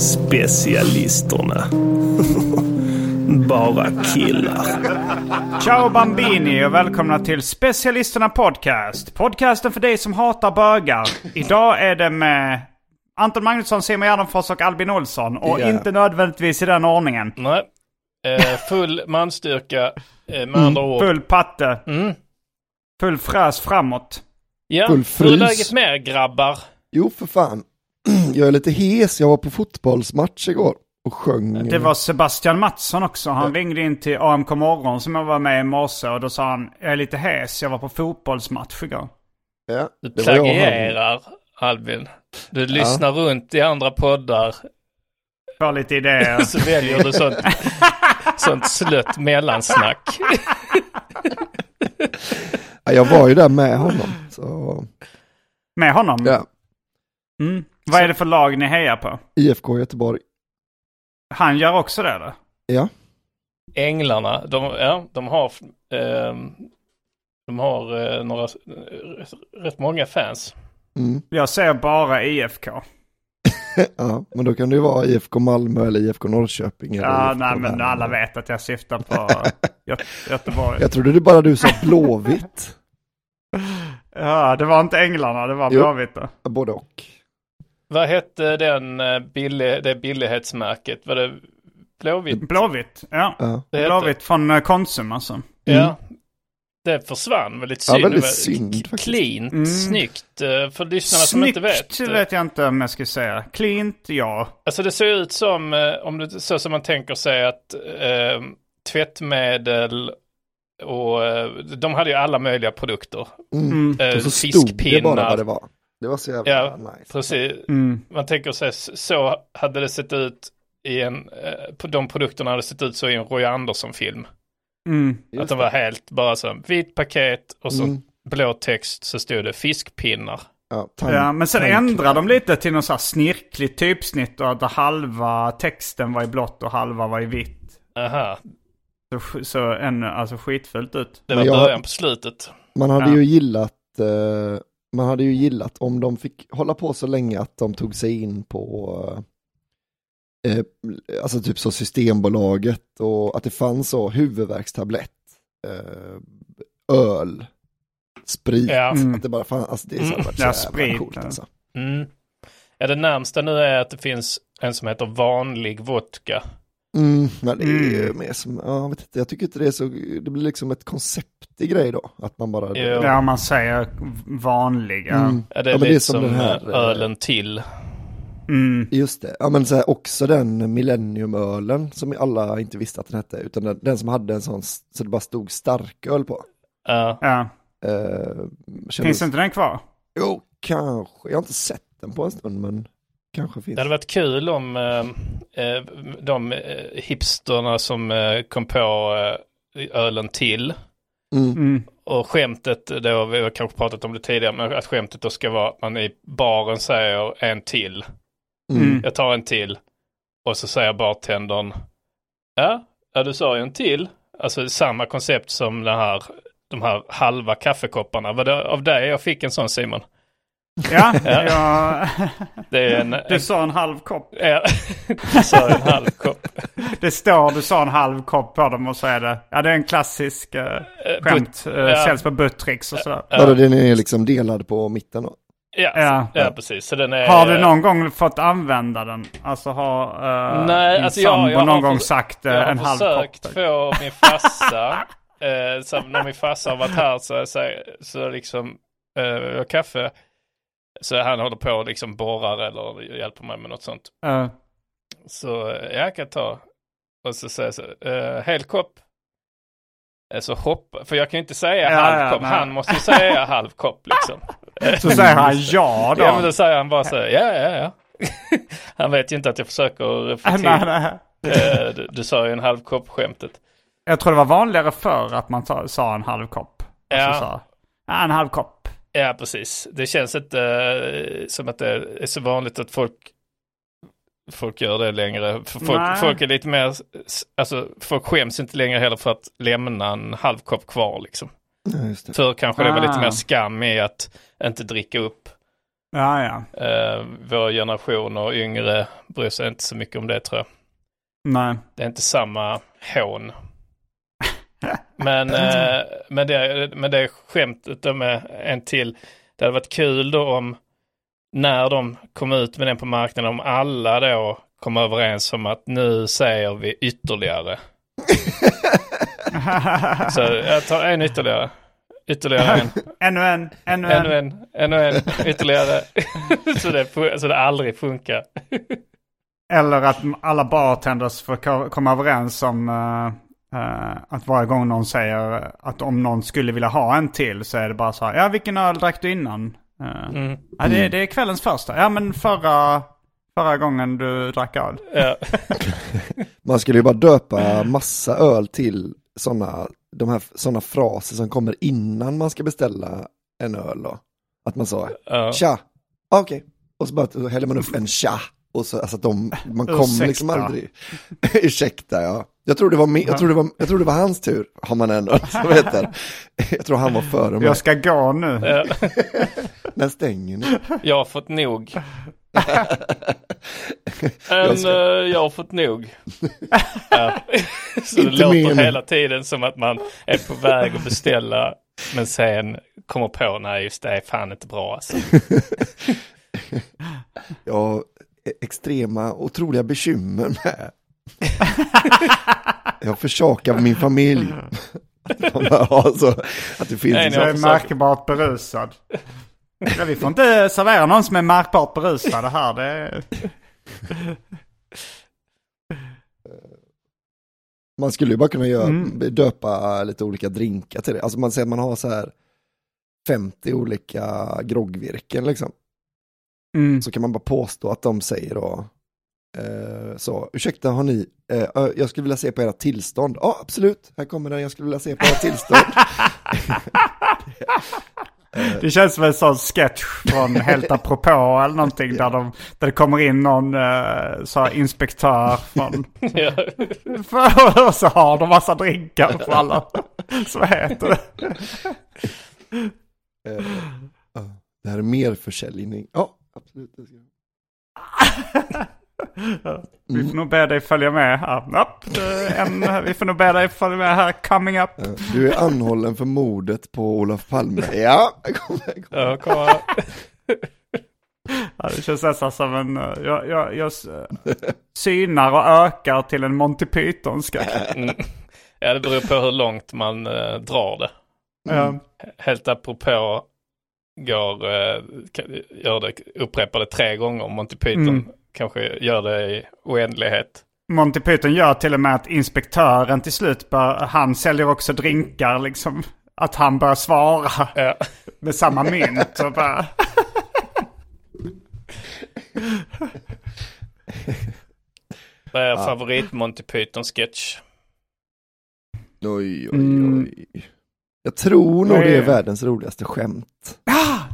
Specialisterna. Bara killar. Ciao Bambini och välkomna till Specialisterna Podcast. Podcasten för dig som hatar bögar. Idag är det med Anton Magnusson, Simon Gärdenfors och Albin Olsson. Och Ja. inte nödvändigtvis i den ordningen. Nej. Eh, full manstyrka, eh, med andra ord. Full patte. Mm. Full fräs framåt. Ja, full hur är frys. läget med grabbar? Jo, för fan. Jag är lite hes. Jag var på fotbollsmatch igår och sjöng. Det var Sebastian Mattsson också. Han ringde in till AMK Morgon som jag var med i morse. Och då sa han, jag är lite hes, jag var på fotbollsmatch igår. Ja, Du plagierar, Albin. Du lyssnar runt i andra poddar. Får lite idéer. Så väljer du sånt, sånt slött mellansnack. Ja, jag var ju där med honom. Så, Med honom? ja. Mm. Vad är det för lag ni hejar på? IFK Göteborg. Han gör också det då? Ja. Änglarna, de, ja, de har, ehm, de har eh, några, eh, rätt många fans. Mm. Jag ser bara IFK. ja. Men då kan det ju vara IFK Malmö eller IFK Norrköping. Eller Ja, IFK nej men alla vet att jag syftar på Gö- Göteborg. Jag trodde det bara du sa Blåvitt. Ja, det var inte Änglarna, det var. Blåvitt då. Både och. Vad hette den eh, billig, det billighetsmärket? Var det Blåvitt? Blåvitt, ja. Ja. Det Blåvitt från eh, Konsum alltså. Ja. Det försvann väldigt Ja, synd. väldigt Det var synd. Cleant, Mm. snyggt. eh, För lyssnarna som inte vet. Snyggt vet jag inte om jag ska säga. Cleant, ja. Alltså det ser ut som, om det så som man tänker sig att eh, tvättmedel och de hade ju alla möjliga produkter. Mm. Eh, Och så stod det fiskpinnar. bara vad det var. Det var så jävla Ja, nice. Precis. Mm. Man tänker sig så hade det sett ut i en, eh, på de produkterna hade sett ut så i en Roy Andersson-film. Mm. Att de var helt bara så vit paket och så Mm. blå text så stod det fiskpinnar. Ja, Ja, men sen tank- ändrade de lite till något så här snirkligt typsnitt och att halva texten var i blått och halva var i vitt. Aha, Så, så ännu, alltså skitfullt ut. det var början på slutet. Man hade Ja. ju gillat eh, man hade ju gillat om de fick hålla på så länge att de tog sig in på eh, alltså typ så Systembolaget och att det fanns så huvudvärkstablett, eh, öl, sprit. Ja. Mm. Att det bara fanns, alltså det är så, Mm. varit så Ja, jävla sprit, coolt ja. alltså. Mm. Ja, det närmsta nu är att det finns en som heter vanlig vodka. Mm, men det är ju Mm. mer som, ja, jag vet inte, jag tycker inte det är så, det blir liksom ett koncept i grej då. Att man bara. Ja, om man säger vanliga. Mm. Ja, det är Ja, men lite det är som som, den här, ölen till. Mm. Just det, ja men så här, också den Millenniumölen som alla inte visste att den hette, utan den, den som hade en sån, så det bara stod starköl på. Ja. Ja. Uh, Finns inte den kvar? Jo, kanske, jag har inte sett den på en stund men kanske finns. Det hade varit kul om eh, eh, de eh, hipsterna som eh, kom på ölen till Mm. Mm. och skämtet då, vi har kanske pratat om det tidigare, men att skämtet då ska vara att man i baren säger en till. Mm. Jag tar en till. Och så säger bartendern, ja, ja du sa ju en till. Alltså samma koncept som den här, de här halva kaffekopparna. Var det av dig jag fick en sån Simon? Ja, Ja. jag... Det är en... du sa en halv kopp. Ja, du sa en halv kopp. Det står du sa en halv kopp på dem och så är det, ja det är en klassisk uh, skämt. Uh, ja. Säljs på Buttricks och sådär. Vadå, den är liksom delad på mitten då? Ja, Ja. ja. precis. Så den är... Har du någon gång fått använda den? Alltså har uh, Nej, din alltså jag- sambo jag har någon gång för- sagt uh, Jag har en halv försökt kopp? få min farsa, eh, så när min farsa har varit här så, så, så liksom, eh, jag har kaffe, så han håller på och liksom borrar eller hjälper mig med något sånt. Uh, Så eh, jag kan ta, och så säger jag så, eh, hel kopp. Eh, Så hoppa, för jag kan ju inte säga Ja, halv ja, han måste ju säga halv kopp liksom. Så säger han ja då. Ja men då säger han bara så här, ja ja ja. han vet ju inte att jag försöker få till, nej, nej. eh, du, du sa ju en halv kopp skämtet. Jag tror det var vanligare förr att man sa, sa en halv kopp. Och Ja. så sa, ja, en halv kopp. Ja precis. Det känns inte eh, som att det är så vanligt att folk Folk gör det längre. Folk, folk är lite mer, alltså folk skäms inte längre heller för att lämna en halv kopp kvar liksom. Ja, just det. Förr kanske det var lite Ah. mer skam i att inte dricka upp. Ja, ja. Uh, vår generation och yngre bryr sig inte så mycket om det tror jag. Nej. Det är inte samma hån. Men, eh, men, det, men det skämtet med en till. Det hade varit kul då om när de kom ut med den på marknaden om alla då kom överens om att nu säger vi ytterligare. Så jag tar en ytterligare. Ytterligare en. Ännu en, ännu en. Ännu en, ännu en, ytterligare. så, det, så det aldrig funkar. Eller att alla bartenders får ko- komma överens om eh, att varje gång någon säger att om någon skulle vilja ha en till så är det bara så här. Ja, vilken öl drack du innan? Eh, Mm. ja, det, det är kvällens första. Ja, men förra, förra gången du drack öl. Ja. Man skulle ju bara döpa massa öl till sådana de här såna fraser som kommer innan man ska beställa en öl då. Att man sa Ja. tja, ah, okej, och så bara häller man upp en tja. Och så, alltså att de, man kommer liksom aldrig, ursäkta ja. Jag tror, det var min, jag, tror det var, jag tror det var hans tur, har man ändå, som heter. Jag tror han var före mig. Jag ska gå nu. När stänger ni? Jag har fått nog. En, Jag ska- eh, jag har fått nog. Så det låter nu. hela tiden som att man är på väg att beställa. Men sen kommer på, nej just det är fan inte bra alltså. Jag har e- extrema, otroliga bekymmer med. Jag försakar min familj. alltså, att det finns Nej, Jag jag är märkbart berusad. Ja, vi får inte servera någon som är märkbart berusad här. Det är... Man skulle ju bara kunna göra, Mm. döpa lite olika drinkar till det. Alltså man säger att man har så här 50 olika groggvirken liksom. Mm. Så kan man bara påstå att de säger då, eh, så, ursäkta har ni, eh, jag skulle vilja se på era tillstånd. Ja, absolut, här kommer den, jag skulle vilja se på era tillstånd. Det känns som en sån sketch från Helt apropå eller någonting där, de, där det kommer in någon uh, så här inspektör från... Ja. och så har de massa drinkar på alla. Så heter det. Eh, ja, det här är mer försäljning. Ja, absolut. Vi får nog be dig följa med här. Upp, en, vi får nog be dig följa med här. Coming up. Du är anhållen för mordet på Olof Palme. Ja, kommer. Ja, kom här. Ja, det känns nästan som en... eh, Jag, jag, jag synar och ökar till en Monty Python-sketch. Mm. ja, det beror på hur långt man eh, drar det. Ja. Helt apropå går, eh, gör det, upprepar det tre gånger. Monty Python Mm. Kanske gör det i oändlighet. Monty Python gör till och med att inspektören till slut bör, han säljer också drinkar liksom. Att han bör svara Ja. med samma mynt och bara... Vad är favorit Monty Python sketch? Oj, oj, Mm. oj. Jag tror nog det är är- världens roligaste skämt.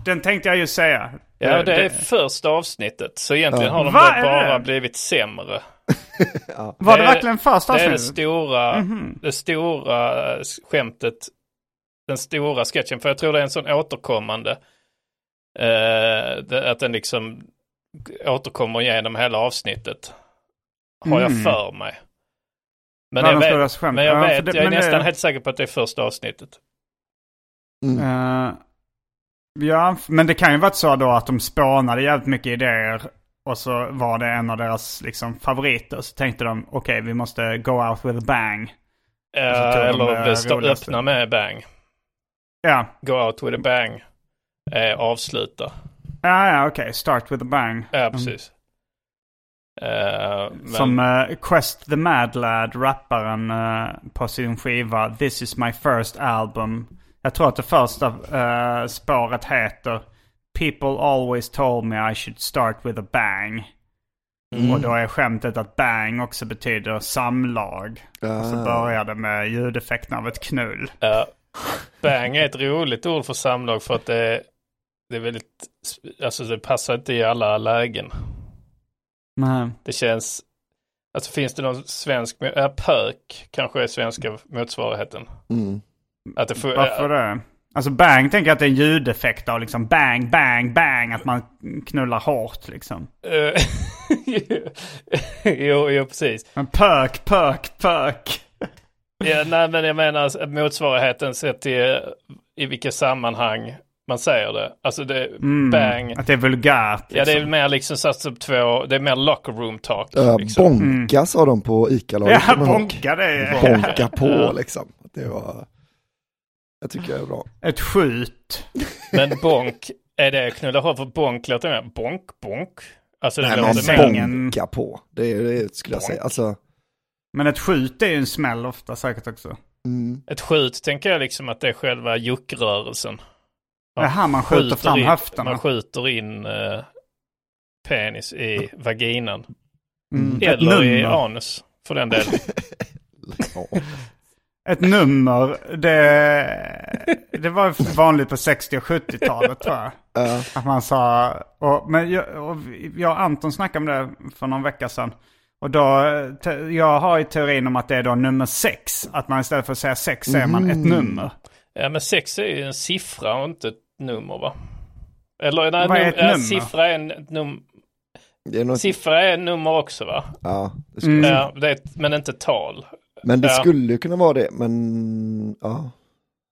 Den tänkte jag ju säga. Ja, det är första avsnittet. Så egentligen Ja. har de är bara det? blivit sämre. Var det, det verkligen första Det är det avsnittet? stora, Mhm. det stora eh, skämtet. Den stora sketchen. För jag tror det är en sån återkommande. Eh, att den liksom återkommer genom hela avsnittet. Har jag Mm. för mig. Men jag vet, men jag, Ja, vet, det- jag är men det- nästan helt säker på att det är första avsnittet. Mm. Eh, ja, men det kan ju varit så då att de spånade jävligt mycket idéer. Och så var det en av deras liksom, favoriter. Så tänkte de, okej vi måste go out with a bang. Eh, de eller det står roligaste. öppna med bang. Ja, Go out with a bang. Eh, avsluta. ja, ja okej. Start with a bang. Ja, precis. Eh, men, Som eh, Quest the Mad Lad, rapparen eh, på sin skiva This is my first album. Jag tror att det första eh, spåret heter People always told me I should start with a bang. Och då är skämtet att bang också betyder samlag. Och så Ah. börjar det med ljudeffekten av ett knull. Ja. Bang är ett roligt ord för samlag för att det, det är väldigt, alltså det passar inte i alla lägen. Nej. Det känns, alltså finns det någon svensk, ja, pök kanske är svenska motsvarigheten. Mm. Att det får, Varför det? Alltså bang tänker jag att det är en ljudeffekt av liksom bang, bang, bang. Att man knullar hårt liksom. Eh, jo, jo, precis. Men pök, pök, pök. Ja, nej, men jag menar motsvarigheten sett till i vilka sammanhang man säger det. Alltså det, bang. Att det är vulgärt. Ja, det är liksom. mer liksom satt upp två, det är mer locker room talk. Ja, liksom. bonka sa de på ICA-laget. Ja, bonka det är Bonka på liksom. Det var... Jag tycker jag är bra. ett skjut. Men bonk, är det knulla hårt? För bonk låter mer bonk, bonk. Alltså det Nej, låter men mer... bonka på. Det, är, det skulle jag säga. Alltså, Men ett skjut är ju en smäll ofta säkert också. mm, Ett skjut tänker jag liksom att det är själva juckrörelsen. Det är här man skjuter fram in, höfterna. Man skjuter in eh, penis i vaginan. Mm. Eller i anus, för den delen. Ett nummer, det, det var vanligt på 60 och 70-talet tror jag. Ja. Att man sa, och, men jag, och jag och Anton snackade om det för någon vecka sedan. Och då, te, jag har ju teorin om att det är då nummer sex. Att man istället för att säga sex säger man ett nummer. Ja men sex är ju en siffra och inte ett nummer va? Eller nej, Vad är ett ja, nummer? siffra är en num- Det är något, siffra är en nummer också va? ja, det Mm. Ja, det är men inte tal. Men det Ja. skulle ju kunna vara det, men ja.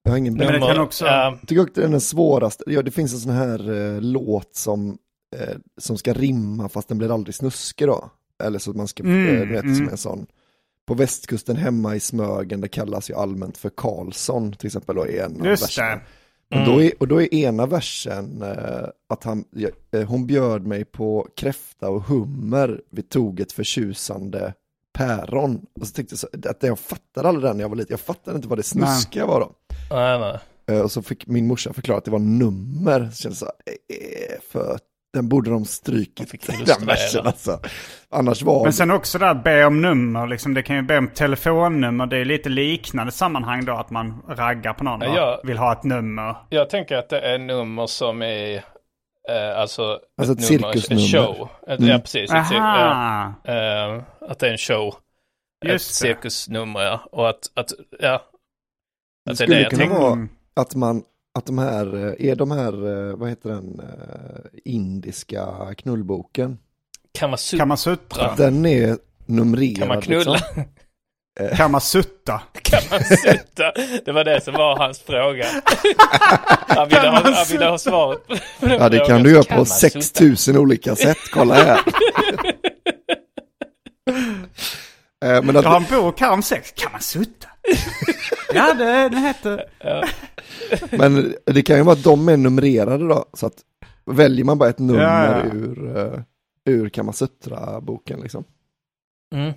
Jag har ingen Men det bild. kan också- Jag tycker också det är den svåraste. Ja, det finns en sån här eh, låt som, eh, som ska rimma fast den blir aldrig snuskig då. Eller så att man ska, Mm, eh, vet, mm. som en sån. På västkusten hemma i Smögen, det kallas ju allmänt för Karlsson till exempel då i en av Just verserna. det. Och, då är, och då är ena versen eh, att han, eh, hon bjöd mig på kräfta och hummer, vi tog ett förtjusande päron. Och så tänkte jag så, att jag fattade aldrig den när jag var liten, jag fattade inte vad det snuskiga var då. nej, nej. Eh, och så fick min morsa förklara att det var nummer, så kände jag så här, eh, för den borde de strykit, den versen alltså. Annars var Men sen också där be om nummer, liksom, det kan ju be om telefonnummer. Det är lite liknande sammanhang då att man raggar på någon och Ja. vill ha ett nummer. Jag tänker att det är nummer som är eh, alltså, Alltså ett nummer, cirkusnummer. En show. Ett, Mm. Ja, precis. Ett, cir- ja, eh, att det är en show. Just ett cirkusnummer ja. Och att, att ja. Det Att det skulle det kunna vara Mm. att man, att de här, eh, är de här, eh, vad heter den, eh, indiska knullboken, Kamasutra. Kamasutra. att den är numrerad. Kan man knulla? Liksom. Kamasutta. Kan man sitta? Det var det som var hans fråga. Han ville ha, han ville ha svaret på den Ja, det kan du göra på man sitta? 6000 olika sätt, kolla här. Eh, Men Jag har att, en bok här om sex. Kamasutta. ja, det, den heter... men det kan ju vara att de är numrerade då, så att väljer man bara ett nummer Ja, ja. ur, uh, ur Kamasutra-boken liksom. Mm.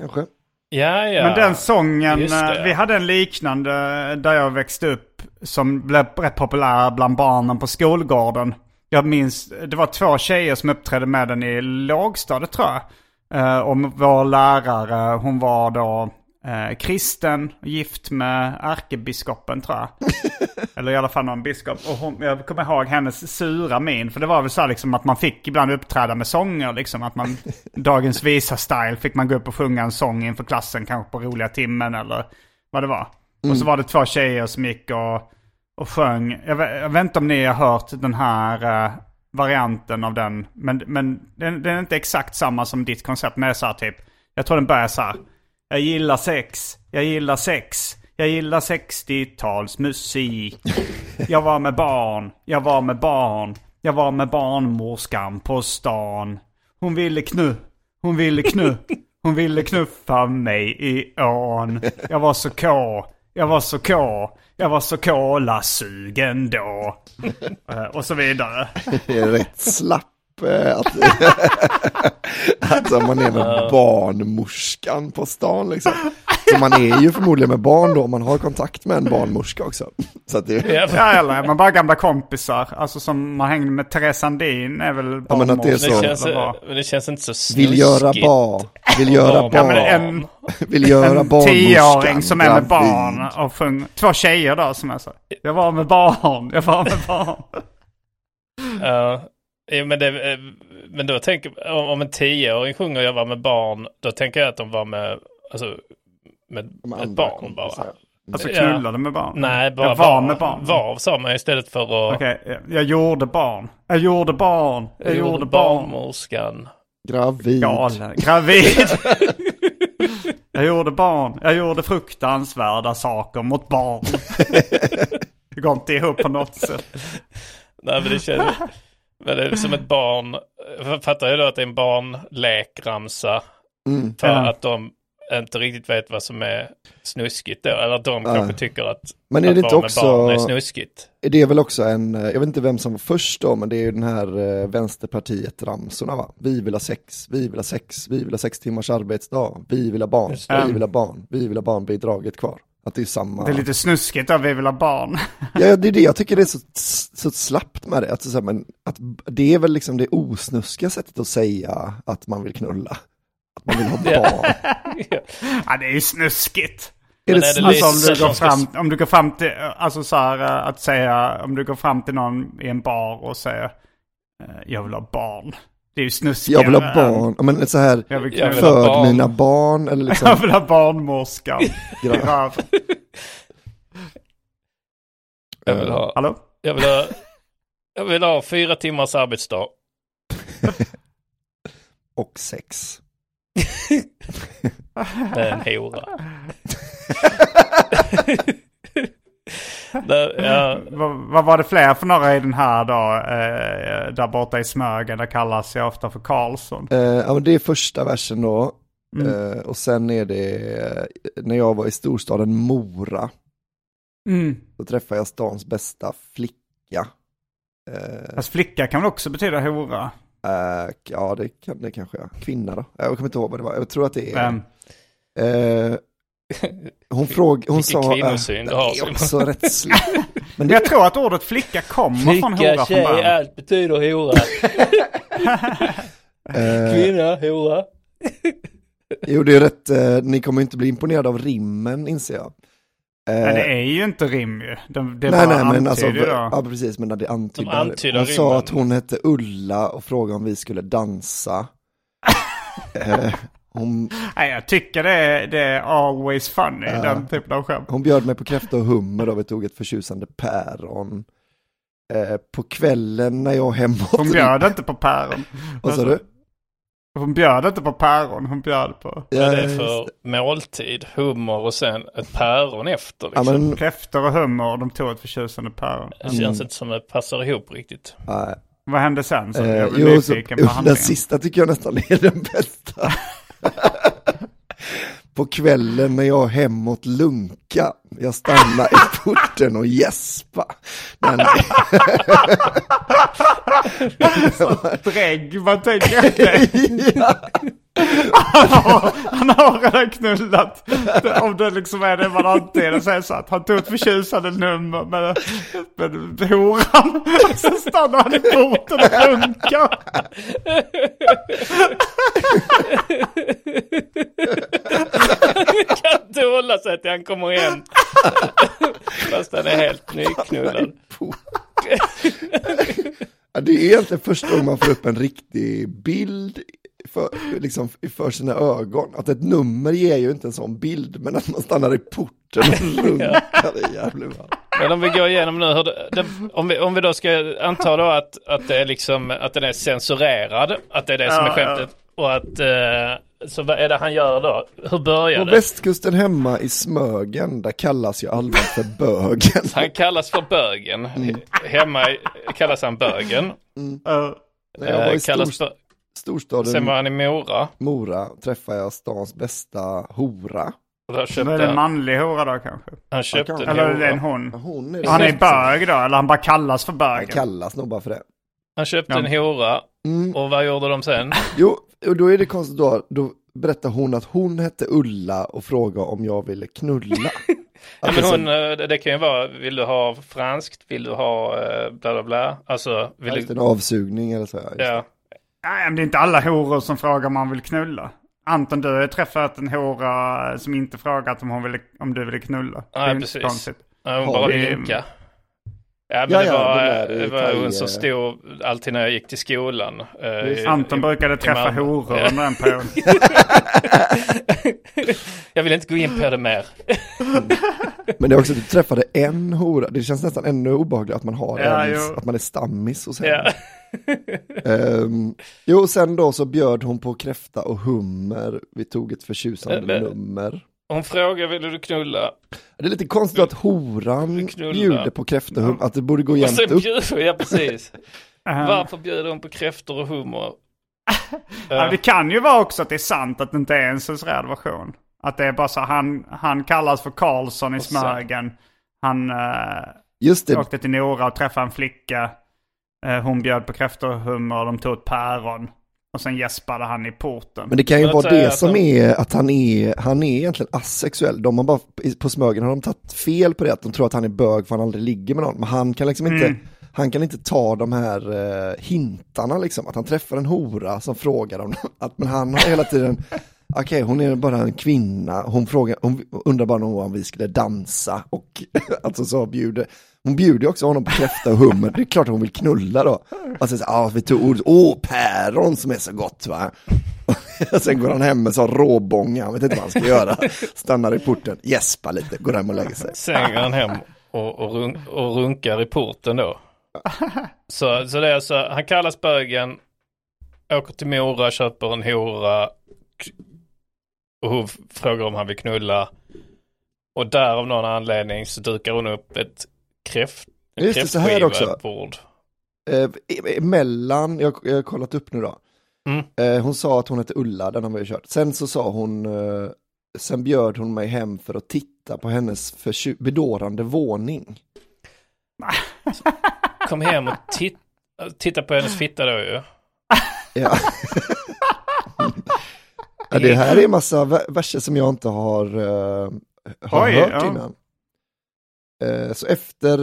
Kanske. Ja, ja. Men den sången, det. eh, vi hade en liknande där jag växte upp som blev rätt populär bland barnen på skolgården. Jag minns, det var två tjejer som uppträdde med den i lågstadiet tror jag. Eh, och vår lärare, hon var då eh, kristen, gift med ärkebiskopen tror jag. Eller i alla fall någon biskop. Och hon, jag kommer ihåg hennes sura min. För det var väl så här liksom att man fick ibland uppträda med sånger. Liksom att man, dagens visa-style fick man gå upp och sjunga en sång inför klassen. Kanske på roliga timmen eller vad det var. Och så var det två tjejer som gick och, och sjöng. Jag jag vet inte om ni har hört den här eh, varianten av den. Men, men den, den är inte exakt samma som ditt koncept. Men det är så här typ. Jag tror den börjar så här. Jag gillar sex, jag gillar sex, jag gillar 60-talsmusik. Jag var med barn, jag var med barn, jag var med barnmorskan på stan. Hon ville knu, hon ville knu, hon ville knuffa mig i ån. Jag var så k, jag var så k, jag var så kolasugen då. Eh, och så vidare. Det är rätt slapp eh, Att, att man är med barnmorskan på stan liksom. Och man är ju förmodligen med barn då, man har kontakt med en barnmorska också. Så att det, Ja, Ja, eller man bara gamla kompisar? Alltså som man hängde med Therese Sandin är väl Ja, men att det är barnmorska, så. det, känns, men det känns inte så snuskigt. vill göra barn, vill göra Ja, Ja, men barn, en, vill göra en tioåring som är med barn och sjung, två tjejer då som är så. Jag var med barn, jag var med barn. Ja, ja, men, det, eh, men då tänker om, om en tioåring sjunger jag var med barn, då tänker jag att de var med, alltså, med ett barn kompisar. bara. Alltså knullade med barn. Nej, bara jag var med barn. Var sa man istället för att... Okej, jag- jag gjorde barn. Jag gjorde barn. Jag, gjorde barn. barnmorskan. Gravid. Galen. Gravid. jag gjorde barn. Jag gjorde fruktansvärda saker mot barn. Det går inte ihop på något sätt. Nej, men det känns... men det är som ett barn. Jag fattar ju då att det är en barnlekramsa. Mm. För Ja. att de inte riktigt vet vad som är snuskigt då. Eller att de kanske tycker att, Men är att det inte också- barn är snuskigt. Det är väl också en, eh, jag vet inte vem som var först då, men det är ju den här eh, vänsterpartiet-ramsorna va? Vi vill ha sex, vi vill ha sex, vi vill ha sex timmars arbetsdag, vi vill ha barn, vi vill ha barn, vi vill ha barnbidraget kvar. Att det är samma. Det är lite snuskigt att vi vill ha barn. Ja, det är det jag tycker det är så, så slappt med det. Att, så här, men, att det är väl liksom det osnuskiga sättet att säga att man vill knulla. Att man vill ha barn. Ja, det är ju snuskigt. Är det är det? Alltså om du, går fram, om du går fram till, alltså så här eh, att säga, om du går fram till någon i en bar och säger eh, jag vill ha barn. Det är ju snuskigare. Jag vill ha barn, men så här, Jag vill, Jag vill föd barn. mina barn eller jag liksom, vill ha barnmorskan. i gra- röven. Jag vill ha, Hallå? jag vill ha, jag vill ha fyra timmars arbetsdag. och sex. med en hora. Där, ja, Vad, vad var det fler för några i den här då? Eh, där borta i Smögen, där kallas jag ofta för Karlsson. Eh, ja, men det är första versen då. Mm. Eh, och sen är det eh, när jag var i storstaden Mora. Mm. Då träffade jag stans bästa flicka. Eh, Fast flicka kan väl också betyda hora? eh, ja, det kan det kanske jag. Kvinna då? Jag kommer inte ihåg vad det var. Jag tror att det är... Vem? Eh, hon frågade, hon Vilken sa... kvinnosyn du den har, är också rätt. Men det, jag tror att ordet flicka kommer från hora från början. allt betyder hora. eh, Kvinna, hora. jo, det är rätt. Eh, ni kommer inte bli imponerade av rimmen, inser jag. Eh, Men det är ju inte rim ju. Det, det nej, bara nej, men alltså, då. ja precis, men det antyder. De antyder hon sa rimmen. att hon hette Ulla och frågade om vi skulle dansa. eh, hon, Nej, jag tycker det är, det är always funny, Ja. den typen av skämt. hon bjöd mig på kräfta och hummer och vi tog ett förtjusande päron. Eh, på kvällen när jag hemåt... Hon bjöd inte på päron. Vad sa du? Hon bjöd inte på päron, hon bjöd på Vad är det just för måltid? Hummer och sen ett päron efter Ja, liksom. men, kräftor och hummer och de tog ett förtjusande päron. Det känns inte som det passar ihop riktigt. nej. Vad hände sen? Så Eh, jag jo, så, den sista tycker jag nästan är den bästa. På kvällen när jag hemåt lunka, jag stannar i porten och gäspa. Nej, nej. Drägg, man tänker ja. Han har, han har redan knullat. Om det liksom är det man antyder så så att han tog ett förtjusande nummer med, med horan. Sen stannar han i porten och runkar. kan inte hålla sig till han kommer hem. Fast han är helt nyknullad. Ja, det är egentligen första gången man får upp en riktig bild för, liksom, för sina ögon. Att ett nummer ger ju inte en sån bild, men att man stannar i porten och runkar är jävligt bra. Men om vi går igenom nu hur det, det, om, vi, om vi då ska anta då att, att det är liksom att den är censurerad. Att det är det som är Ja, skämtet. Och att eh, så vad är det han gör då? Hur börjar På det? västkusten hemma i Smögen, där kallas jag allmänt för bögen. Han kallas för bögen. Hemma i- kallas han bögen. Uh, När jag var Eh, i kallas stor, för, storstaden sen var han i Mora. Mora träffade jag stans bästa hora. Där köpte är det en han, manlig hora då kanske? han köpte Ja, en Eller är det en hora. hon? Hon är Han är bög då, eller han bara kallas för Han bögen? kallas nog bara för det. Han köpte Ja. en hora. Mm. Och vad gjorde de sen? Jo, och då är det konstigt då, då berättade hon att hon hette Ulla och frågade om jag ville knulla. Ja, men är hon, eh, det det kan ju vara, vill du ha franskt, vill du ha eh, bla bla bla. Alltså, vill du... en avsugning eller så. Ja, just det. Ja. Nej, men det är inte alla horor som frågar om man vill knulla. Anton, du har träffat en hora som inte frågat om, hon ville, om du ville knulla. det är Nej, inte precis. Ja, Hon bara vi- vinkade. Ja, men Ja, det ja, var, det det var hon som stod alltid när jag gick till skolan. eh, i- Anton i- brukade i träffa Malmö. horor Ja. under en period. Jag vill inte gå in på det mer. Men det är också att du träffade en hora. Det känns nästan ännu obehagligt att man har Ja, en, att man är stammis och sen. Ehm, jo, sen då så bjöd hon på kräfta och hummer. Vi tog ett förtjusande men- nummer. Hon frågar, vill du knulla? Det är lite konstigt att horan bjuder på kräfta och hummer, att det borde gå jämnt upp. bjuder, ja precis. Ehm, Varför bjuder hon på kräftor och hummer? ja, det kan ju vara också att det är sant att det inte är en censurerad version. Att det är bara så han, han kallas för Karlsson i Smögen. Han eh, Just det, åkte till Nora och träffade en flicka. Eh, hon bjöd på kräftor och hummer och de tog ett päron. Och sen gäspade han i porten. men det kan ju vara det som är att han är, han är egentligen asexuell. De har bara, på Smögen har de tagit fel på det, att de tror att han är bög för han aldrig ligger med någon. Men han kan liksom inte, Mm. han kan inte ta de här eh, hintarna liksom, att han träffar en hora som frågar om att, men han har hela tiden, okej hon är bara en kvinna, hon, frågar, hon undrar bara om vi skulle dansa och alltså så bjuder, hon bjuder också honom på kräfta och hummer, det är klart hon vill knulla då. Och sen så, ja vi tog ordet, åh päron som är så gott va. Och sen går han hem med så råbånga, han vet inte vad han ska göra. Stannar i porten, gäspar lite, går hem och lägger sig. Sen går han hem och, och, run, och runkar i porten då. Så, så det är så, han kallas bögen, åker till Mora, köper en hora och hon frågar om han vill knulla. Och där av någon anledning så dukar hon upp ett kräft, en Just det, så här också. bord. Eh, mellan, jag, jag har kollat upp nu då. Mm. Eh, hon sa att hon hette Ulla, den har vi kört. Sen så sa hon, eh, sen bjöd hon mig hem för att titta på hennes bedårande våning. Kom hem och tit, titta på hennes fitta då ju. Ja. ja, det här är en massa ver- verser som jag inte har, eh, har Oj, hört ja. innan. Eh, så efter,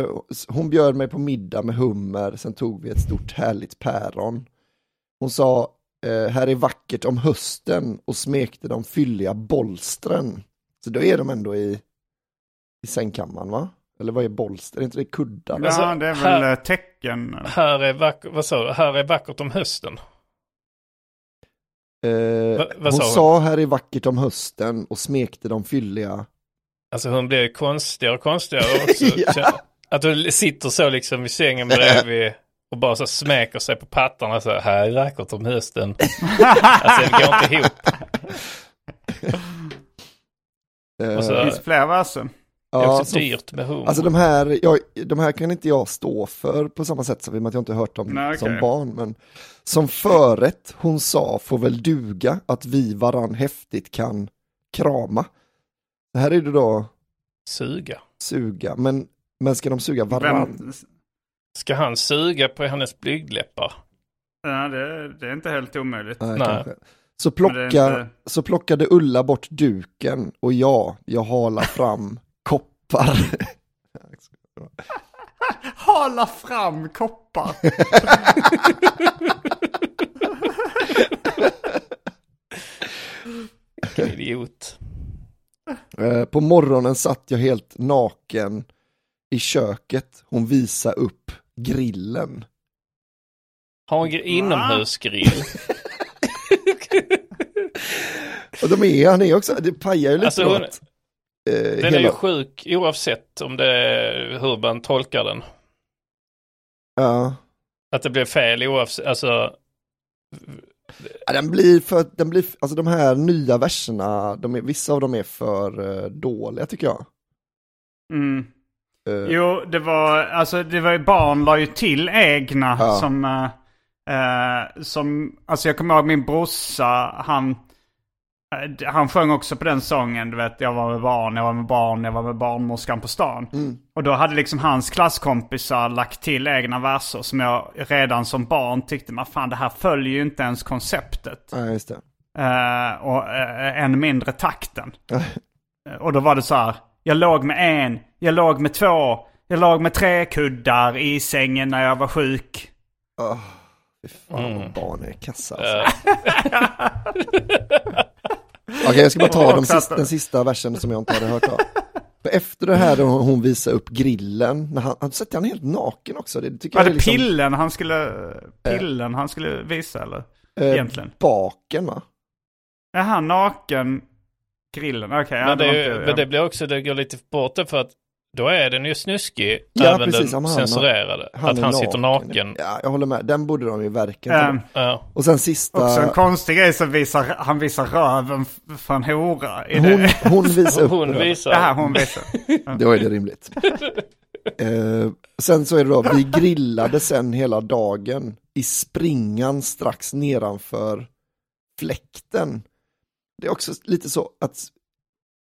eh, hon bjöd mig på middag med hummer, sen tog vi ett stort härligt päron. Hon sa, här är vackert om hösten och smekte de fylliga bolstren. Så då är de ändå i, i sängkammaren va? Eller vad är bolster? Är inte det kuddar? ja, Alltså, det är väl här- tecken. Här är vackert, vad sa du? Här är vackert om hösten. Eh, Va- vad hon sa hon? sa här är vackert om hösten och smekte de fylliga Alltså hon ju konstigare och konstigare också. Ja. Att du sitter så liksom i sängen bredvid och bara så smäker sig på pattarna så här, här är vackert om hösten. alltså det går inte ihop. Eh, Och så- Det finns fler verser. Det är ja, också så- dyrt med humor. Alltså de här, jag, de här kan inte jag stå för på samma sätt som att jag inte hört dem Nej, okej. som barn. Men som förrätt hon sa får väl duga att vi varann häftigt kan krama. Det här är det då Suga. suga, men, men ska de suga varann? Vem, Ska han suga på hennes blygdläppar? ja, det, det är inte helt omöjligt. Nej, Nej. Så, Men det är plocka, inte- så plockade Ulla bort duken och ja, jag halar fram koppar. Hala fram koppar. Vilken idiot. Eh, På morgonen satt jag helt naken i köket. Hon visade upp grillen. Har en gr- inomhusgrill. Och de är, han är också, det pajar ju lite Alltså, hon- eh, Den är hela, ju sjuk oavsett om det är hur man tolkar den. ja, Att det blir fel oavsett, alltså Ja, den blir för, den blir, alltså de här nya verserna, de är, vissa av dem är för eh, dåliga tycker jag. Mm. Eh, Jo, det var, alltså det var ju barn la ju till egna Ja. som, eh, eh, som, alltså jag kommer ihåg min brorsa, han, han sjöng också på den sången, du vet, jag var med barn, jag var med barn, jag var med barnmorskan på stan. Mm. Och då hade liksom hans klasskompisar lagt till egna verser som jag redan som barn tyckte, men fan det här följer ju inte ens konceptet. Ja, just det. Eh, och eh, än mindre takten. Eh, och då var det så här. Jag låg med en, jag låg med två, jag låg med tre kuddar i sängen när jag var sjuk. Oh, fy fan Mm. vad barn är kassa alltså. Okej, jag ska bara ta Och de också att- sista, den sista versen som jag inte hade hört av. Efter det här då hon visar upp grillen, när han, han sätter han helt naken också. Det tycker Var jag det är liksom, pillen han skulle, pillen han skulle visa eller? eh, egentligen? Baken va? Är han naken? Grillen? Okej, ja, Men, det inte- men det blir också, det går lite bort för att då är den ju snuskig, Ja, även precis, den han- censurerade. att är han sitter naken. Ja, jag håller med. Den borde de ju Ehm, bort. Ja. Och sen sista, Också en konstig grej så visar han visar röven för en hora. I hon, det. hon visar upp Hon visar. Det här hon visar. Då är det rimligt. eh, sen så är det då, vi grillade sen hela dagen i springan strax nedanför fläkten. Det är också lite så att,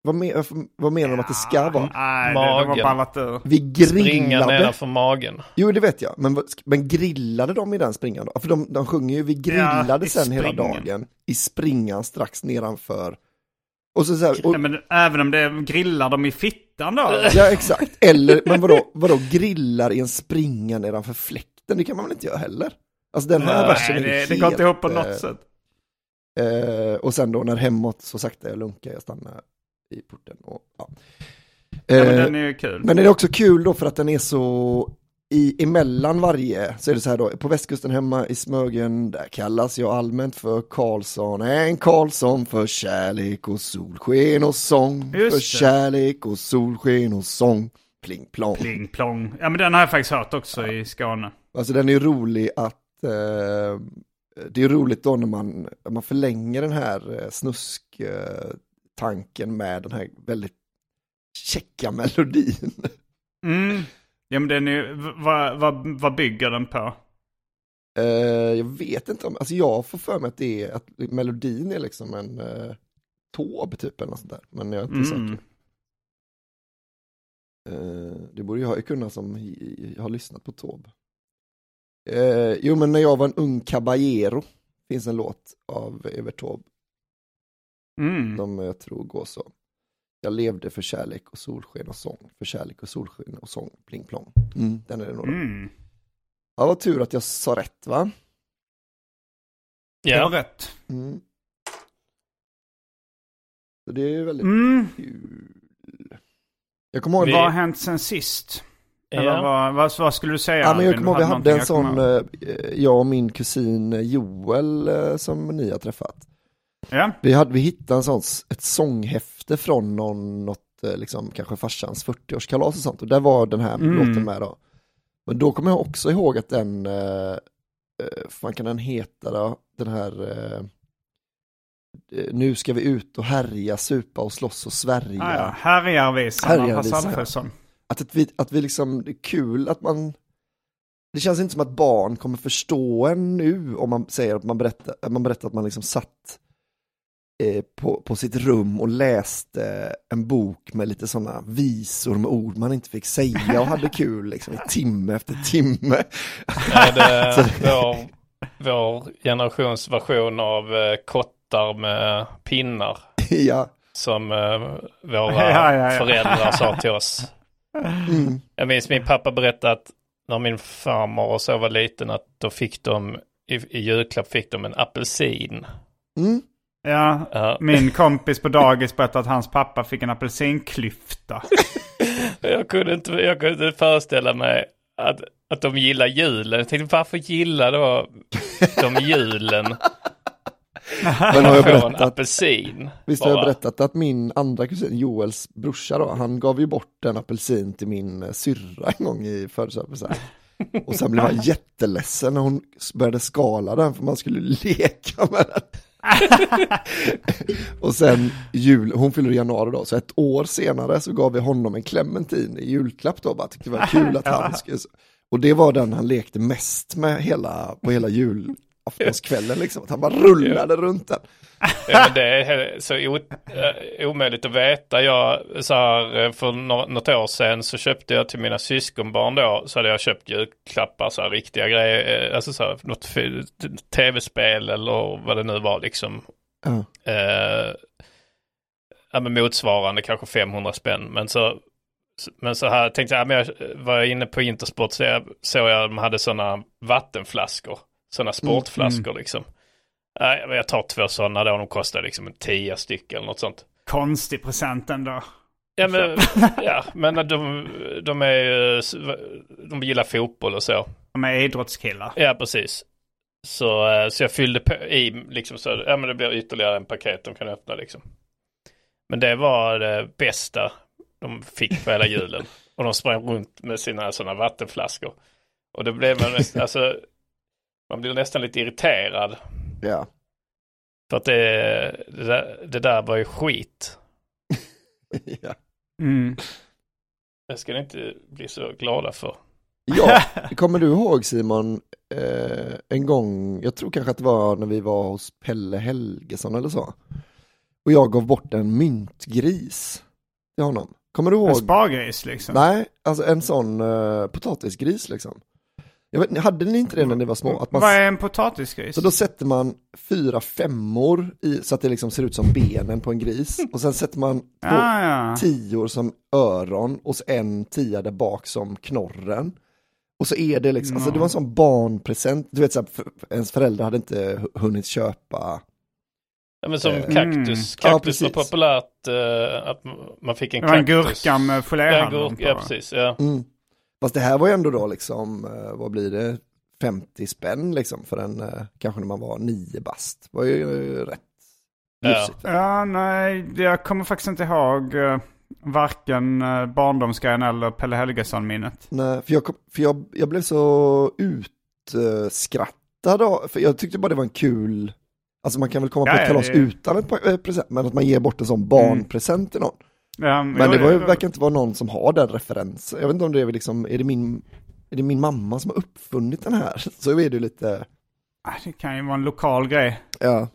vad, men, vad menar de att det ska vara? Nej, det, det var Magen. ballat ur. Vi Springa grillade, nedanför magen. jo det vet jag, men, men grillade de i den springan då? För de, de sjunger ju, vi grillade i sen hela springan. dagen i springan strax nedanför. Och så, så här, och, Nej, men även om det grillar dem i fittan då? Ja, exakt. Eller, men vadå, vadå grillar i en springa nedanför fläkten? Det kan man väl inte göra heller? Alltså den här Nej, versen är Nej, ju det, det går inte ihop på eh, något sätt. Eh, och sen då när hemåt så sakta jag lunkar, jag stannar i porten. Och, ja. Ja, men Eh, den är kul. men det är också kul då för att den är så i, emellan varje, så är det så här då, på västkusten hemma i Smögen, där kallas jag allmänt för Karlsson, en Karlsson för kärlek och solsken och sång, Just för det. kärlek och solsken och sång, pling plong. Pling plong. Ja men den har jag faktiskt hört också i Skåne. Alltså den är rolig att, eh, det är roligt då när man, man förlänger den här eh, snusk eh, tanken med den här väldigt käcka melodin. Mm. Ja men den är vad, vad, vad bygger den på? Eh, jag vet inte om, alltså jag får för mig att det är, att melodin är liksom en eh, tåb typ eller något sånt där. Men jag är inte Mm. säker. Eh, det borde jag ju kunna som i- har lyssnat på tåb. Eh, jo men när jag var en ung caballero finns en låt av Evert Taube Mm. som jag tror går så. Jag levde för kärlek och solsken och sång, för kärlek och solsken och sång, pling plong. Mm, den är det nog. Mm. Ja, vad tur att jag sa rätt va? Det var Ja. rätt. Mm. Så det är väldigt Mm. kul. Jag kommer ihåg, Vi- Vad har hänt sen sist? Eller Ja. vad, vad, vad skulle du säga? ja, men jag kommer ihåg vi hade en sån, ihåg? eh, jag och min kusin Joel eh, som ni har träffat. Ja. Vi, hade, vi hittade en sån, ett sånghäfte från någon, något, eh, liksom, kanske farsans 40-årskalas och sånt. Och där var den här Mm. låten med då. Men då kommer jag också ihåg att den, eh, eh, fan kan den heta då, den här, eh, eh, nu ska vi ut och härja, supa och slåss och svärja. Ah, ja. Härjarvisan Härjarvisan. Att, att, vi, att vi liksom, det är kul att man, det känns inte som att barn kommer förstå en nu om man säger att man berättar, att man, berättar att man liksom satt på, på sitt rum och läste en bok med lite sådana visor med ord man inte fick säga och hade kul liksom i timme efter timme. Är det vår, vår generations version av eh, kottar med pinnar ja. som eh, våra Ja, ja, ja. föräldrar sa till oss. Mm. Jag minns min pappa berättade att när min farmor och så var liten att då fick de i, i julklapp fick de en apelsin. Mm. Ja, Ja. min kompis på dagis berättade att hans pappa fick en apelsinklyfta. Jag kunde inte, jag kunde inte föreställa mig att, att de gillar julen. Jag tänkte varför gillar då de julen? Men har jag berättat, apelsin. visst har jag bara. berättat att min andra kusin Joels brorsa då, han gav ju bort en apelsin till min eh, syrra en gång i födelsedagspresent. Och sen blev han jätteledsen när hon började skala den för man skulle leka med den. och sen jul, hon fyller i januari då, så ett år senare så gav vi honom en clementin i julklapp då, bara tyckte det var kul att han skulle, och det var den han lekte mest med hela, på hela julaftonskvällen liksom, att han bara rullade runt den. Ja, det är så o, eh, omöjligt att veta. Jag, så här, eh, för nå- något år sedan så köpte jag till mina syskonbarn då, så hade jag köpt julklappar, så här, riktiga grejer, eh, alltså så här, något tv-spel eller vad det nu var liksom. Ja. Eh, ja, men motsvarande kanske 500 spänn. Men så, men så här tänkte jag, ja, men jag var jag inne på Intersport så jag, såg jag att de hade sådana vattenflaskor. Sådana sportflaskor liksom. Nej, men jag tar två sådana då, de kostar liksom en tia styck eller något sånt. Konstig present ändå. Ja men, ja, men de, de är ju, de gillar fotboll och så. De är idrottskillar. Ja, precis. Så, eh, så jag fyllde på i, liksom så, ja men det blir ytterligare en paket de kan öppna liksom. Men det var det bästa de fick på hela julen. Och de sprang runt med sina sådana vattenflaskor. Och det blev man nästan, alltså, man blir nästan lite irriterad. Ja. För att det, det, där, det där var ju skit. ja. Mm. Det ska ni inte bli så glada för. Ja, kommer du ihåg Simon, eh, en gång, jag tror kanske att det var när vi var hos Pelle Helgesson eller så. Och jag gav bort en myntgris till honom. Kommer du En ihåg? spargris liksom. Nej, alltså en sån eh, potatisgris liksom. Jag vet, hade ni inte det när ni var små? Att man, Vad är en potatisgris? så då sätter man fyra femmor i, så att det liksom ser ut som benen på en gris. Och sen sätter man två ah, ja. tior som öron och en tia där bak som knorren. Och så är det liksom, alltså det var en sån barnpresent, du vet så här, för, ens föräldrar hade inte hu- hunnit köpa. Ja, men som Eh, kaktus. mm. Kaktus Ja, var populärt. eh, att man fick en Det var en kaktus. gurka med Ja, gurka, på. ja, precis. Ja. Mm. Fast det här var ju ändå då liksom, eh, vad blir det, 50 spänn liksom för en, eh, kanske när man var nio bast. var ju eh, rätt Ja. Ja, nej, jag kommer faktiskt inte ihåg varken barndomsgrejen eller Pelle Helgesson-minnet. Nej, för jag, kom, för jag, jag blev så utskrattad av, för jag tyckte bara det var en kul, alltså man kan väl komma på Ja, ett ja, kalas det- Mm. utan ett present, men att man ger bort en sån barnpresent till någon. Ja, Men det var, ju- verkar inte vara någon som har den referensen. Jag vet inte om det är liksom, är det min, är det min mamma som har uppfunnit den här? Så är det lite, Ah, Det kan ju vara en lokal grej. ja.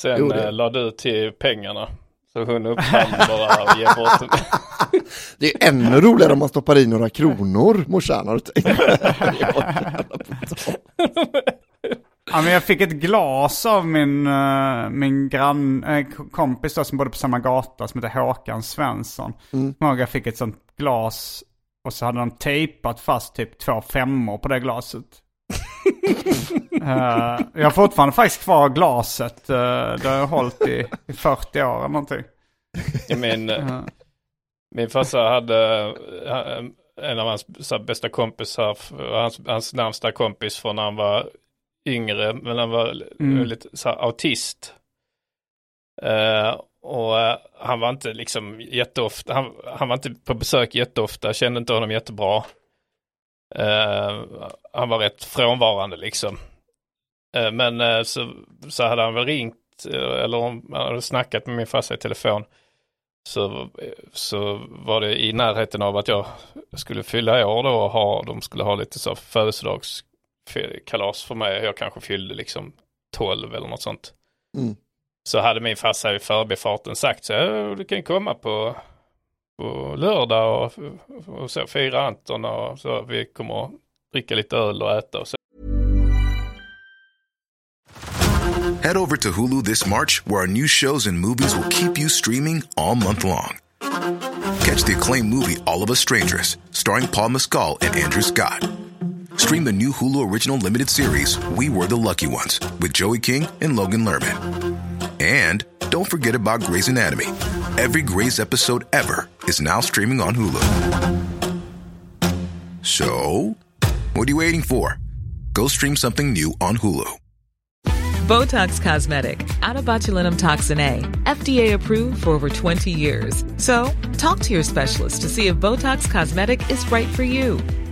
Sen Jo, det- eh, la du till pengarna. Så hon uppfann bara att ge bort den. Det är ännu roligare om man stoppar i några kronor, morsan, har du tänkt? Ja, men jag fick ett glas av min, eh, min grann, eh, kompis då, som bodde på samma gata som heter Håkan Svensson. Mm. Jag fick ett sånt glas och så hade de tejpat fast typ två femmor på det glaset. Eh, jag har fortfarande faktiskt kvar glaset. Uh, det har jag hållit i, i 40 år eller någonting. Min, Eh, min farsa hade en av hans bästa kompisar, hans, hans närmsta kompis från när han var yngre, men han var Mm. lite så här, autist. Eh, och eh, han var inte liksom jätteofta, han, han var inte på besök jätteofta, kände inte honom jättebra. Eh, han var rätt frånvarande liksom. Men så, så hade han väl ringt, eller om han hade snackat med min farsa i telefon. Så, så var det i närheten av att jag skulle fylla år då och ha, de skulle ha lite så födelsedagskalas för mig. Jag kanske fyllde liksom 12 eller något sånt. Mm. Så hade min farsa i förbifarten sagt så "Ja, du kan komma på, på lördag och, och så fira Anton och så vi kommer att dricka lite öl och äta och så. Head over to Hulu this March, where our new shows and movies will keep you streaming all month long. Catch the acclaimed movie All of Us Strangers, starring Paul Mescal and Andrew Scott. Stream the new Hulu original limited series We Were the Lucky Ones with Joey King and Logan Lerman. And don't forget about Grey's Anatomy. Every Grey's episode ever is now streaming on Hulu. So, what are you waiting for? Go stream something new on Hulu. Botox Cosmetic, out of botulinum toxin A, FDA approved for over 20 years. So, talk to your specialist to see if Botox Cosmetic is right for you.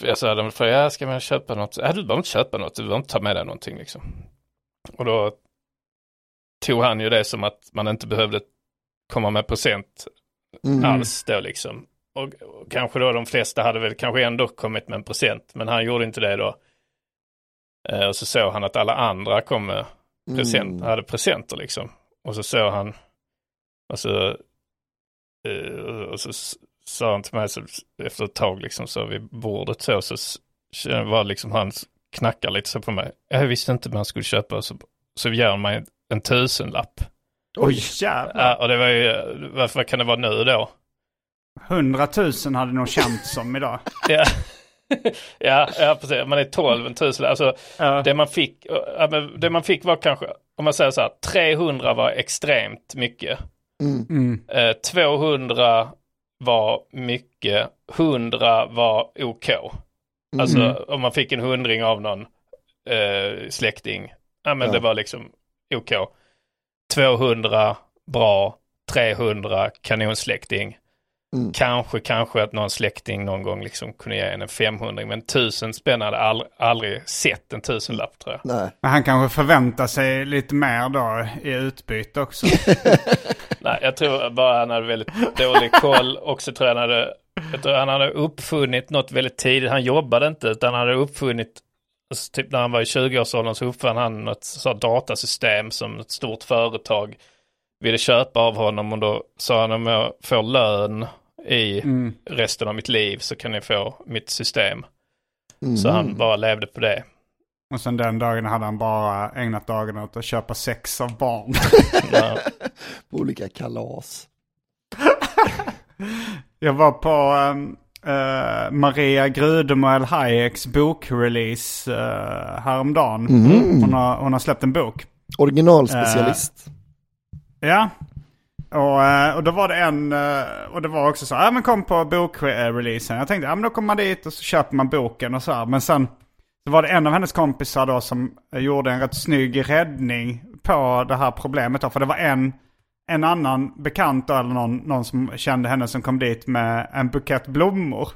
jag sa för jag ska man köpa något? Ja, du behöver inte köpa något, du behöver inte ta med dig någonting liksom. Och då tog han ju det som att man inte behövde komma med present Mm. alls då liksom. Och, och kanske då de flesta hade väl kanske ändå kommit med en present, men han gjorde inte det då. Eh, och så såg han att alla andra kom med present, Mm. hade presenter liksom. Och så såg han, och så, eh, och så sa han till mig så, efter ett tag liksom så vid bordet så, så var liksom han knackar lite så på mig. Jag visste inte han skulle köpa, så, så ger han mig en tusenlapp. Oj jävlar. Ja, och det var ju, vad, kan det vara nu då? 100 000 hade nog känts som idag. Ja, ja, ja precis. Man är 12 000. Alltså, Ja. det, man fick, det man fick var kanske, om man säger så här, 300 var extremt mycket. Mm. Mm. Eh, 200 var mycket, 100 var OK. Alltså Mm. om man fick en hundring av någon eh, släkting, ja men Ja. det var liksom OK. 200 bra, 300 kanonsläkting. Mm. Kanske, kanske att någon släkting någon gång liksom kunde ge en en 500 men tusen spänn hade all, aldrig sett en tusenlapp tror jag. Nej. Men han kanske förväntar sig lite mer då i utbyte också. Nej, jag tror bara han hade väldigt dålig koll och så tror jag han hade, jag tror han hade uppfunnit något väldigt tidigt. Han jobbade inte utan han hade uppfunnit, alltså typ när han var i 20-årsåldern så uppfann han ett sånt datasystem som ett stort företag ville köpa av honom och då sa han om jag får lön i Mm. resten av mitt liv så kan ni få mitt system. Mm. Så han bara levde på det. Och sen den dagen hade han bara ägnat dagarna åt att köpa sex av barn. Ja. På olika kalas. Jag var på ehm, eh, Maria Grudemoel Hayeks bokrelease uh, häromdagen. Mm. Hon, har, hon har släppt en bok. Originalspecialist. Ja. Och, eh, och då var det en, eh, och det var också så, ja men kom på bokreleasen. Jag tänkte, ja men då kommer man dit och så köper man boken och så här. Men sen så var det en av hennes kompisar då som eh, gjorde en rätt snygg räddning på det här problemet då. För det var en, en annan bekant då, eller någon, någon som kände henne som kom dit med en bukett blommor.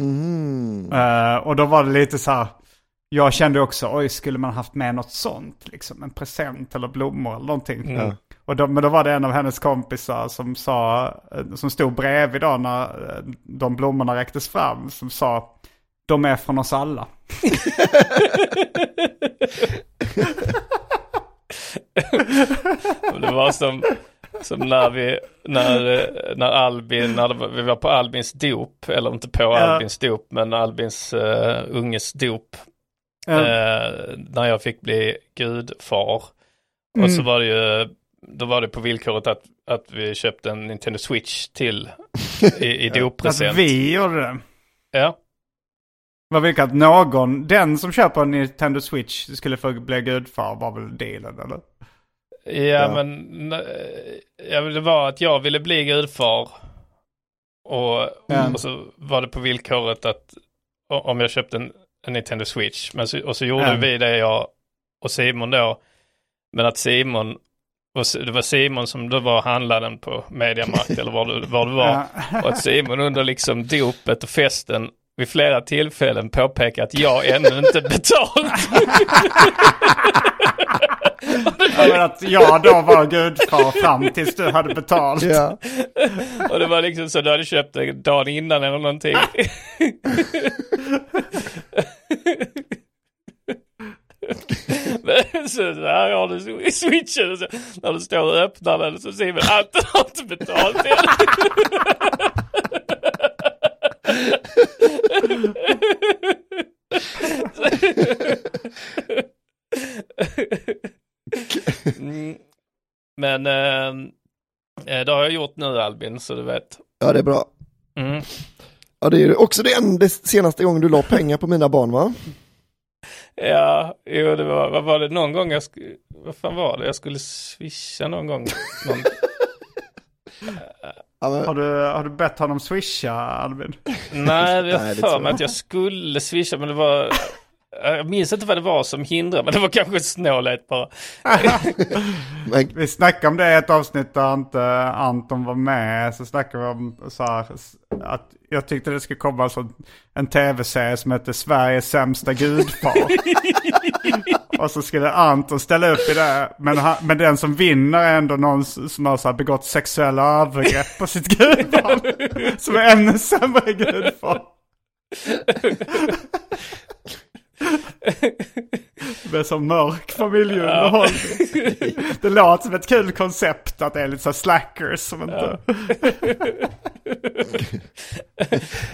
Mm. Eh, och då var det lite så här, jag kände också, oj skulle man haft med något sånt? Liksom en present eller blommor eller någonting. Ja. Och då, men då var det en av hennes kompisar som sa, eh, som stod bredvid då när eh, de blommorna räcktes fram, som sa, de är från oss alla. Det var som, som när vi, när, eh, när Albin, när var, vi var på Albins dop, eller inte på Albins dop, men Albins uh, unges dop. Ja. Eh, när jag fick bli gudfar. Och så var det ju, då var det på villkoret att, att vi köpte en Nintendo Switch till i, i Att doppresent. vi gjorde det. Ja, Vad vilka att någon, den som köper en Nintendo Switch skulle få bli gudfar var väl dealen eller? ja, Ja. men ja, det var att jag ville bli gudfar. Och, Ja. och så var det på villkoret att om jag köpte en Nintendo Switch. Men så, och så gjorde Ja. vi det jag och Simon då. Men att Simon, det var Simon som då var handlaren på Mediamarkt eller var det, var det var. Och att Simon under liksom dopet och festen vid flera tillfällen påpekar att jag ännu inte betalt. Ja, men att jag då var gudfar fram tills du hade betalt. Ja. Och det var liksom så du hade köpt det dagen innan eller någonting. Så här har du switchen och så, när du står och öppnar den så ser man att du har inte betalt än. Mm. Men eh, eh, det har jag gjort nu Albin så du vet. ja, det är bra. Mm. Ja, det är också det enda senaste gången du la pengar på mina barn va? Ja, jo det var, vad var det någon gång jag skulle, vad fan var det, jag skulle swisha någon gång. Någon, Har du, har du bett honom swisha Albin? nej, jag har för mig att jag skulle swisha men det var, jag minns inte vad det var som hindrade men det var kanske snålhet bara. Vi snackade om det i ett avsnitt där inte Anton var med. Så snackade vi om så här, att jag tyckte det skulle komma så en tv-serie som heter Sveriges sämsta gudfar. Och så skulle Anton ställa upp i det. Men, han, men den som vinner är ändå någon som har så här begått sexuella övergrepp på sitt gudbarn. Som är ännu sämre gudfar. Det är så mörk familjeunderhållning. Det låter som ett kul koncept att det är lite så slackers som inte...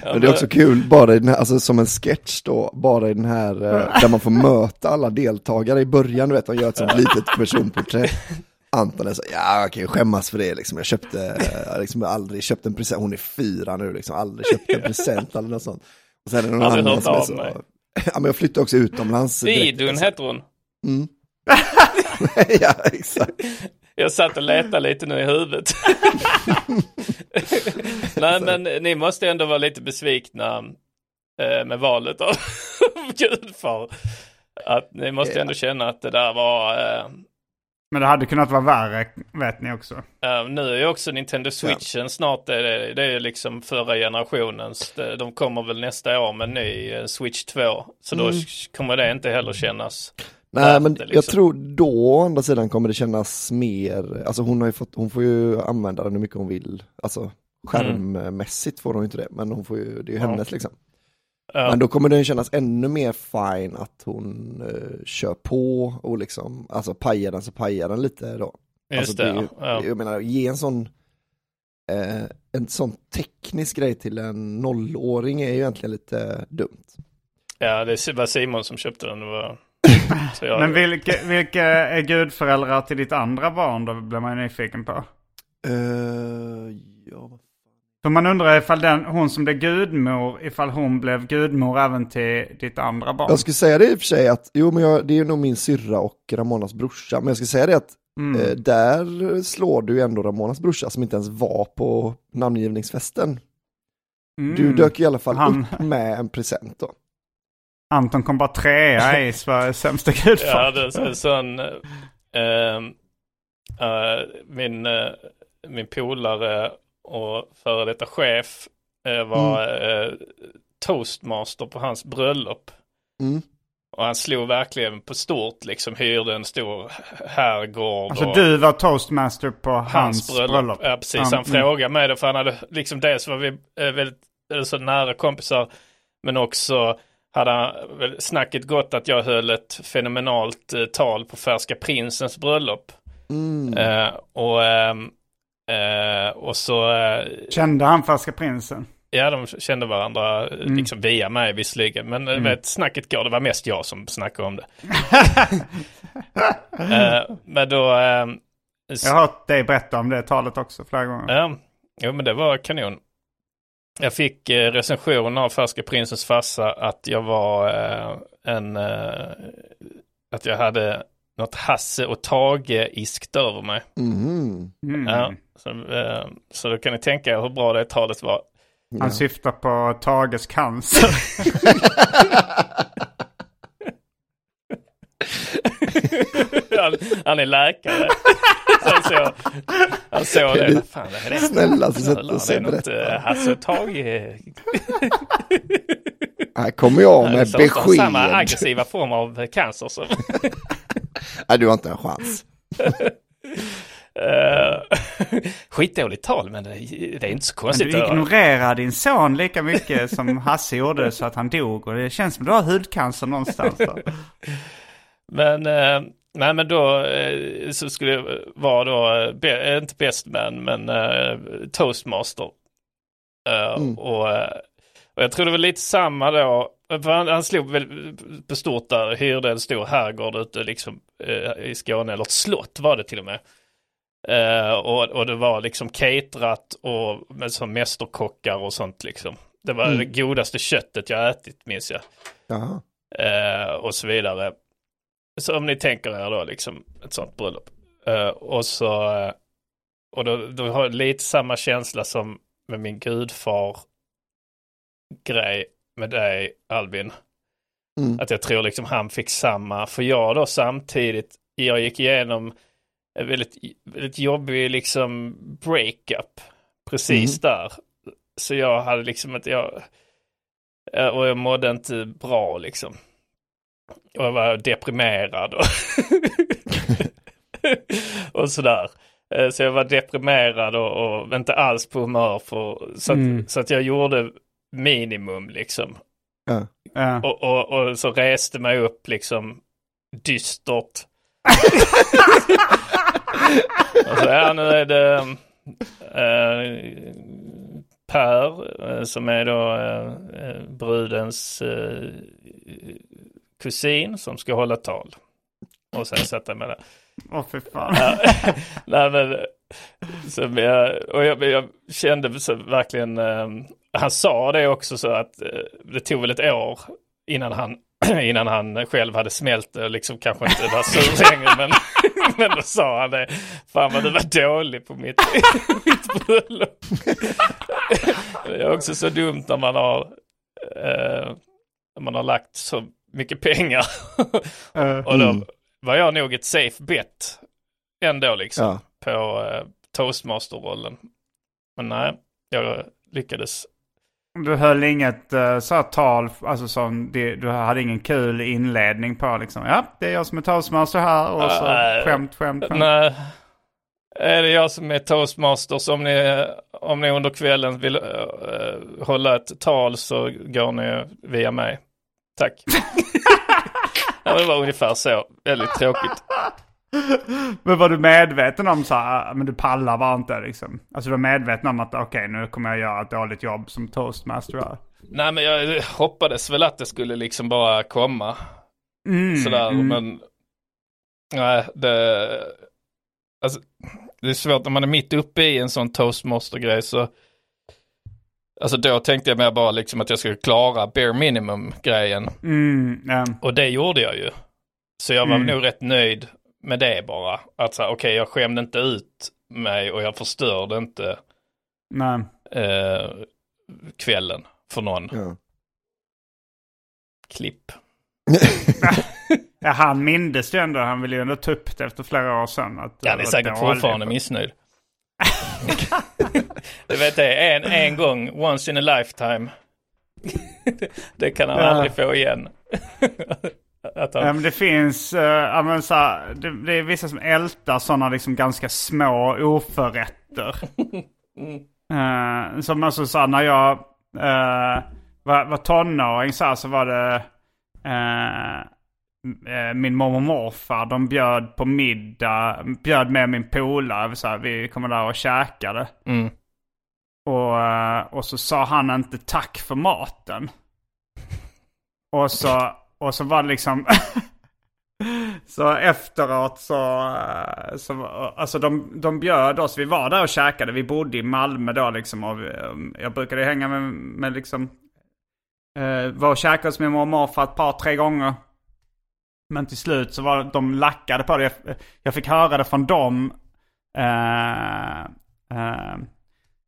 Men det är också kul, bara i den här, alltså som en sketch då, bara i den här, eh, där man får möta alla deltagare i början, du vet, de gör ett sånt litet personporträtt. Anton är så, ja jag kan ju skämmas för det liksom, jag köpte, jag har liksom aldrig köpt en present, hon är fyra nu liksom, aldrig köpt en present eller något sånt. Och sen är det någon Aldrig annan som är så, mig. Ja men jag flyttade också utomlands. direkt, Idun alltså. heter hon. Mm. ja, exakt. Jag satt och letade lite nu i huvudet. Nej men ni måste ändå vara lite besvikna eh, med valet av gudfar. Att ni måste ändå känna att det där var eh, Men det hade kunnat vara värre, vet ni också. Eh, nu är ju också Nintendo Switchen snart, det är, det är liksom förra generationens. De kommer väl nästa år med en ny eh, Switch 2. Så då Mm. kommer det inte heller kännas. Nej men det, jag liksom. tror då å andra sidan kommer det kännas mer, alltså hon har ju fått, hon får ju använda den hur mycket hon vill, alltså skärmmässigt får hon inte det, men hon får ju, det är ju Ja. hennes liksom. Ja. Men då kommer den kännas ännu mer fine att hon eh, kör på och liksom, alltså pajar den så pajar den lite då. Just alltså, det, ja. Jag menar, ge en sån, eh, en sån teknisk grej till en nollåring är ju egentligen lite dumt. Ja, det var Simon som köpte den. Det var... Jag... Men vilka, vilka är gudföräldrar till ditt andra barn då, blir man ju nyfiken på. Eh, ja, För man undrar ifall den, hon som blev gudmor, ifall hon blev gudmor även till ditt andra barn. Jag skulle säga det i och för sig att, jo men jag, det är nog min syrra och Ramonas brorsa, men jag skulle säga det att Mm. eh, där slår du ändå Ramonas brorsa som inte ens var på namngivningsfesten. Mm. Du dök i alla fall Han- upp med en present då. Anton kom bara trea i Sveriges sämsta gudfar. Ja, det är en sån... eh, eh, min, eh, min polare och före detta chef eh, var eh, toastmaster på hans bröllop. Mm. Och han slog verkligen på stort, liksom hyrde en stor herrgård. Alltså du var toastmaster på hans, hans bröllop. bröllop. Ja, precis. Han- Han frågade mig det för han hade liksom dels var vi eh, väldigt eh, så nära kompisar. Men också hade han snacket gått att jag höll ett fenomenalt eh, tal på Färska Prinsens bröllop. Mm. Eh, och, ehm, eh, och så, eh, Kände han Färska Prinsen? ja de kände varandra eh, Mm. liksom via mig visserligen. Men mm. vet, snacket går, det var mest jag som snackade om det. eh, men då, ehm, Jag har hört dig berätta om det talet också flera gånger. Ja, jo men det var kanon. Jag fick recension av Färska Prinsens farsa att jag var en, att jag hade något Hasse och Tage-iskt över mig. Mm. Ja, så, eh, så då kan ni tänka er hur bra det talet var. Han syftar på Tages cancer. han, han är läkare. Så han såg, han såg det. Vad fan är det? Snälla, så sätt och är säg något berätta. eh, Hasse och Tage. Här kommer jag med Så- Samma besked. aggressiva form av cancer. Så. Nej, du har inte en chans. Uh, skitdåligt tal men det, det är inte så Men konstigt. du att- ignorerar din son lika mycket som Hasse gjorde så att han dog. Och det känns som du har hudcancer någonstans. Då. Men, eh, nej men då eh, så skulle jag vara då, eh, be, eh, inte best man men eh, toastmaster. Eh, Mm. och, eh, och jag tror det var lite samma då, han, han slog väl stort där, hyrde en stor herrgård ute liksom eh, i Skåne, eller ett slott var det till och med. Eh, och, och det var liksom caterat och med som mästerkockar och sånt liksom. Det var Mm. det godaste köttet jag ätit minns jag. Eh, och så vidare. Så om ni tänker er då liksom ett sånt bröllop. Eh, och så, eh, och då, då har jag lite samma känsla som med min gudfar grej med dig Albin. Mm. Att jag tror liksom han fick samma, för jag då samtidigt, jag gick igenom en väldigt, väldigt jobbig liksom breakup precis där. Så jag hade liksom inte, jag, eh, och jag mådde inte bra liksom. och jag var deprimerad och, och sådär. Eh, Så jag var deprimerad och, och inte alls på humör för, så, att, Mm. så att jag gjorde minimum liksom. Ja. Ja. Och, och, och så reste mig upp liksom dystert. och så, ja, nu är det eh, Per eh, som är då eh, brudens eh, kusin som ska hålla tal. Och sen sätta mig där. Åh fy fan. Nej, men, så jag, och jag, jag kände så verkligen, han sa det också så att eh, det tog väl ett år innan han, innan han själv hade smält det och liksom kanske inte var sur längre. Men, men då sa han det, fan vad du var dålig på mitt, mitt bröllop. det är också så dumt när man har, eh, när man har lagt så mycket pengar. Eh, och då Mm. var jag nog ett safe bet ändå liksom Ja. på eh, toastmaster-rollen. Men nej, jag lyckades. Du höll inget uh, så här tal, alltså som det, du hade ingen kul inledning på liksom. Ja, det är jag som är toastmaster här och så Nej. skämt, skämt, skämt. Nej, är det jag som är toastmaster så om ni, om ni under kvällen vill eh, hålla ett tal så går ni via mig. Tack. det var ungefär så. Väldigt tråkigt. Men var du medveten om så här, ah, men du pallar bara inte liksom? Alltså du var medveten om att okej nu kommer jag göra ett dåligt jobb som toastmaster här. Nej men jag hoppades väl att det skulle liksom bara komma. Mm, Sådär mm. men nej det, alltså, det är svårt när man är mitt uppe i en sån toastmaster-grej så Alltså då tänkte jag mer bara liksom att jag skulle klara bare minimum-grejen. Mm, ja. Och det gjorde jag ju. Så jag var Mm. nog rätt nöjd med det bara. Att så okej jag skämde inte ut mig och jag förstörde inte Nej. eh, kvällen för någon. Ja. Klipp. Ja, han mindes det ändå. Han ville ju ändå ta upp det efter flera år sedan. Att det Han är säkert fortfarande missnöjd. du vet det, en, en gång, once in a lifetime. det kan han Ja. aldrig få igen. Att han, men det finns, uh, men så här, det, det är vissa som ältar sådana liksom ganska små oförrätter. Eh, som alltså så här, när jag eh, var, var tonåring så, här, så var det eh, min mormor och morfar. De bjöd på middag, bjöd med min polare. Så här, vi kommer där och käkade. Mm. Och, och så sa han inte tack för maten. Och så, och så var det liksom... så efteråt så... Eh, så alltså de, de bjöd oss. Vi var där och käkade. Vi bodde i Malmö då liksom. Och vi, eh, jag brukade hänga med, med liksom... Eh, var och käkade hos min mormor och morfar ett par, tre gånger. Men till slut så var de lackade på det. Jag, jag fick höra det från dem. Eh, eh,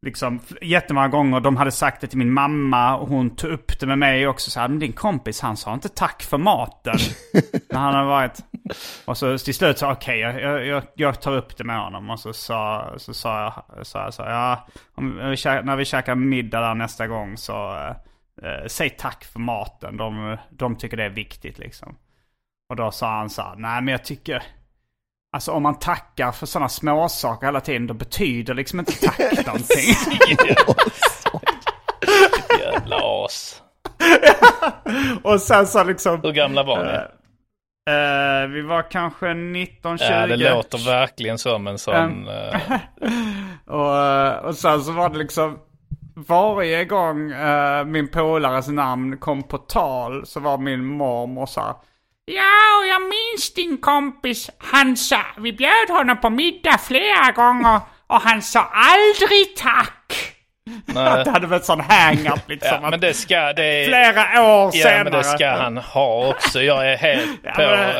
liksom jättemånga gånger. De hade sagt det till min mamma och hon tog upp det med mig också. Så här, men din kompis han sa inte tack för maten. när han har varit... Och så till slut så okej jag, jag, jag, jag tar upp det med honom. Och så sa, så sa jag så, här, så ja, vi när vi käkar middag där nästa gång så eh, eh, säg tack för maten. De, de tycker det är viktigt liksom. Och då sa han så här, nej men jag tycker... Alltså om man tackar för sådana småsaker hela tiden, då betyder liksom inte tack någonting. jävla as. Och sen så liksom... Hur gamla var ni? eh, vi var kanske 19-20. Ja, det låter verkligen som en sån... eh, Och, och sen så var det liksom... Varje gång eh, min polares namn kom på tal så var min mormor så här, Ja, och jag minns din kompis. Han sa, vi bjöd honom på middag flera gånger och han sa aldrig tack. nej. Det hade varit sån hang-up liksom. Ja, men det ska... Det flera år ja, senare. men det ska han ha också. Jag är helt Ja, på... men,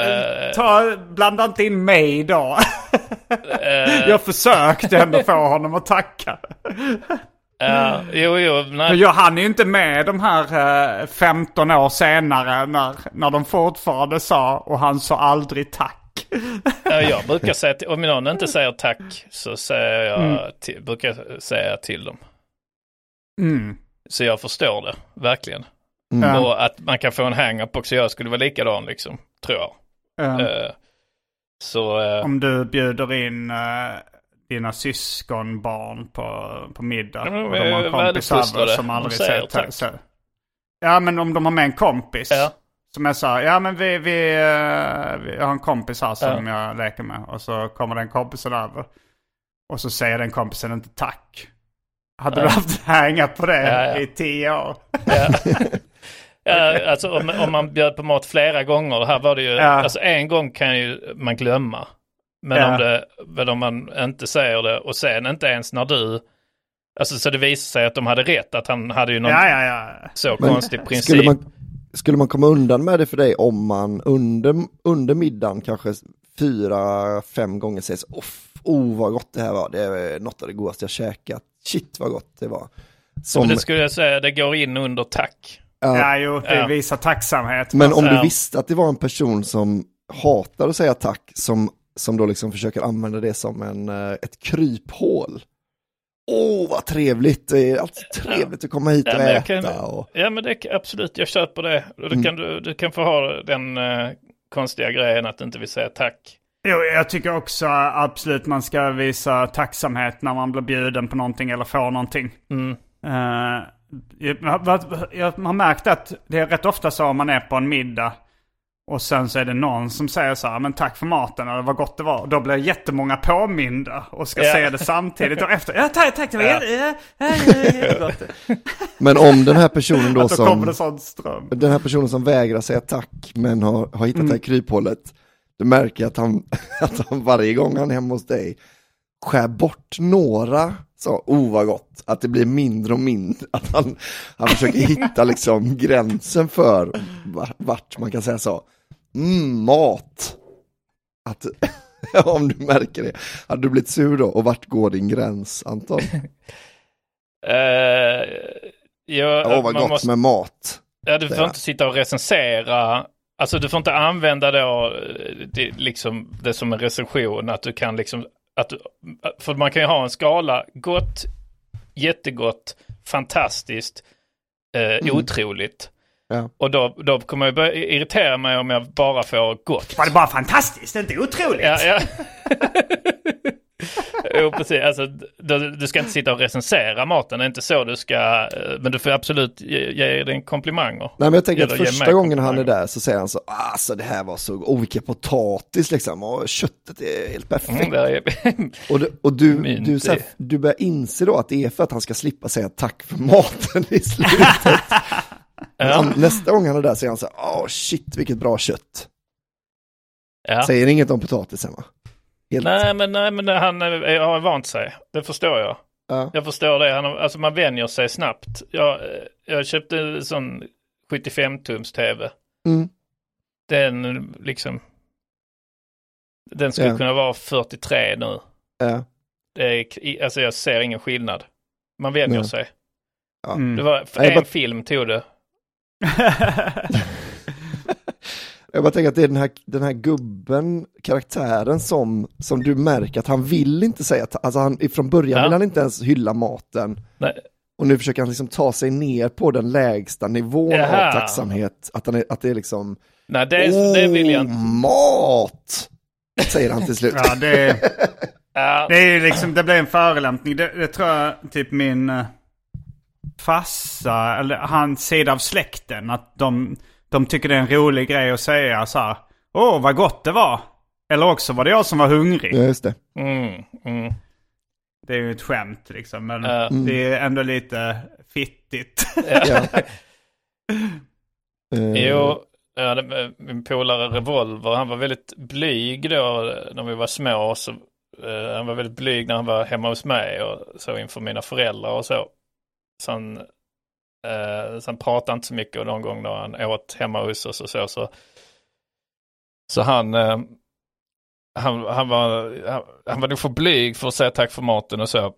eh, ta, blanda inte in mig då. eh, jag försökte ändå få honom att tacka. Ja, jo, jo. Men Nej, jag hann ju inte med de här eh, 15 år senare när, när de fortfarande sa och han sa aldrig tack. Ja, jag brukar säga till, om någon inte säger tack så säger jag till, brukar jag säga till dem. Mm. Så jag förstår det, verkligen. Mm. Och att man kan få en hang-up också. Jag skulle vara likadan liksom, tror jag. Eh, så, eh, Om du bjuder in eh, dina syskonbarn på, på middag. Ja, men och de har är en kompis väluppfostrade. över som aldrig säger tack. Ja men om de har med en kompis. Ja. Som är så här, ja men vi, vi, eh, vi har en kompis här som jag leker med. Och så kommer den kompisen över. Och så säger den kompisen inte tack. Hade du haft hängat på det Ja, ja. i tio år? Ja, alltså om, om man bjöd på mat flera gånger, här var det ju, Ja. alltså en gång kan ju man glömma. Men, Ja. om det, men om man inte säger det och sen inte ens när du, alltså så det visar sig att de hade rätt, att han hade ju någon Ja, ja, ja. så Men konstig princip. Skulle man, skulle man komma undan med det för dig om man under, under middagen kanske fyra, fem gånger säger så, "Off, oh vad gott det här var, det är något av det godaste jag käkat, shit vad gott det var. Som, Men det skulle jag säga, det går in under tack. ja, Ja, jo, det Ja. visar tacksamhet. men om du visste att det var en person som hatar att säga tack, som, som då liksom försöker använda det som en, eh, ett kryphål. Åh, vad trevligt, det är alltid trevligt att komma hit Ja, och jag äta. kan- Och, Ja men det, absolut, jag köper det. Då Mm. kan du, du kan få ha den eh, konstiga grejen att du inte vill säga tack. Jo, jag tycker också absolut man ska visa tacksamhet när man blir bjuden på någonting eller får någonting. Mm. Eh, jag, vad- jag har märkt att det är rätt ofta så om man är på en middag och sen så är det någon som säger så här, men tack för maten eller vad gott det var. Och då blir jättemånga påminda och ska Ja. säga det samtidigt och efter. Ja, tack, tack det var ja, gott. men om den här personen då då kommer som... det sån ström. den här personen som vägrar säga tack men har, har hittat det här kryphålet, du märker att han, att han varje gång han är hemma hos dig skär bort några, så, oh vad gott, att det blir mindre och mindre, att han, han försöker hitta liksom gränsen för va- vart man kan säga så, mm, mat. Att, om du märker det, hade du blivit sur då och vart går din gräns Anton? Uh, ja, Åh vad man gott måste- med mat. Ja, du får säga. inte sitta och recensera. Alltså du får inte använda då eh, det, liksom, det som en recension. Att du kan liksom, att för man kan ju ha en skala, gott, jättegott, fantastiskt, eh, otroligt. Ja. Och då, då kommer jag börja irritera mig om jag bara får gott. Var det bara fantastiskt, inte otroligt? Ja, ja. jo, precis. Alltså, du, du ska inte sitta och recensera maten. Det är inte så du ska. eh, Men du får absolut ge, ge dig komplimanger. Nej men jag tänker att Eller första gången han är där så säger han så, alltså det här var så, oh vilka potatis liksom, och köttet är helt perfekt. Mm, är... Och, du, och du, Myndig. du, här, du börjar inse då att det är för att han ska slippa säga tack för maten i slutet. Ja, nästa gång han är där säger han så här, åh shit vilket bra kött. ja. Säger inget om potatisen va? Helt, Nej, men, nej, men han har vant sig. Det förstår jag. ja. Jag förstår det. Han, alltså man vänjer sig snabbt. Jag, jag köpte en sån 75-tums tv. Mm. Den liksom. Den skulle Ja. kunna vara 43 nu. Ja. Det är, alltså jag ser ingen skillnad. Man vänjer Nej. sig. Ja. Mm. Det var Nej, en bara- film tog det. Jag bara tänker att det är den här, den här gubben, karaktären som, som du märker att han vill inte säga, alltså han, från början Ja. vill han inte ens hylla maten. Nej. Och nu försöker han liksom ta sig ner på den lägsta nivån Jaha. av tacksamhet. Att, han är, att det är liksom, Nej, det, det vill jag inte. "Åh, mat! Säger han till slut. Ja, det, det är liksom, det blir en förolämpning. Det, det tror jag typ min uh, farsa, eller hans sida av släkten, att de, de tycker det är en rolig grej att säga så här. Åh, vad gott det var. Eller också var det jag som var hungrig. Ja, just det. mm, mm. Det är ju ett skämt liksom. Men Ja. det är ändå lite fittigt. Ja. Eh, Jo, ja, det, min polare Revolver, han var väldigt blyg då när vi var små. Så, eh, han var väldigt blyg när han var hemma hos mig och så inför mina föräldrar och så. Så han, eh, så han pratade inte så mycket och någon gång då han åt hemma hos oss och så. Så, så han, eh, han, han, var, han, han var nog för blyg för att säga tack för maten och så.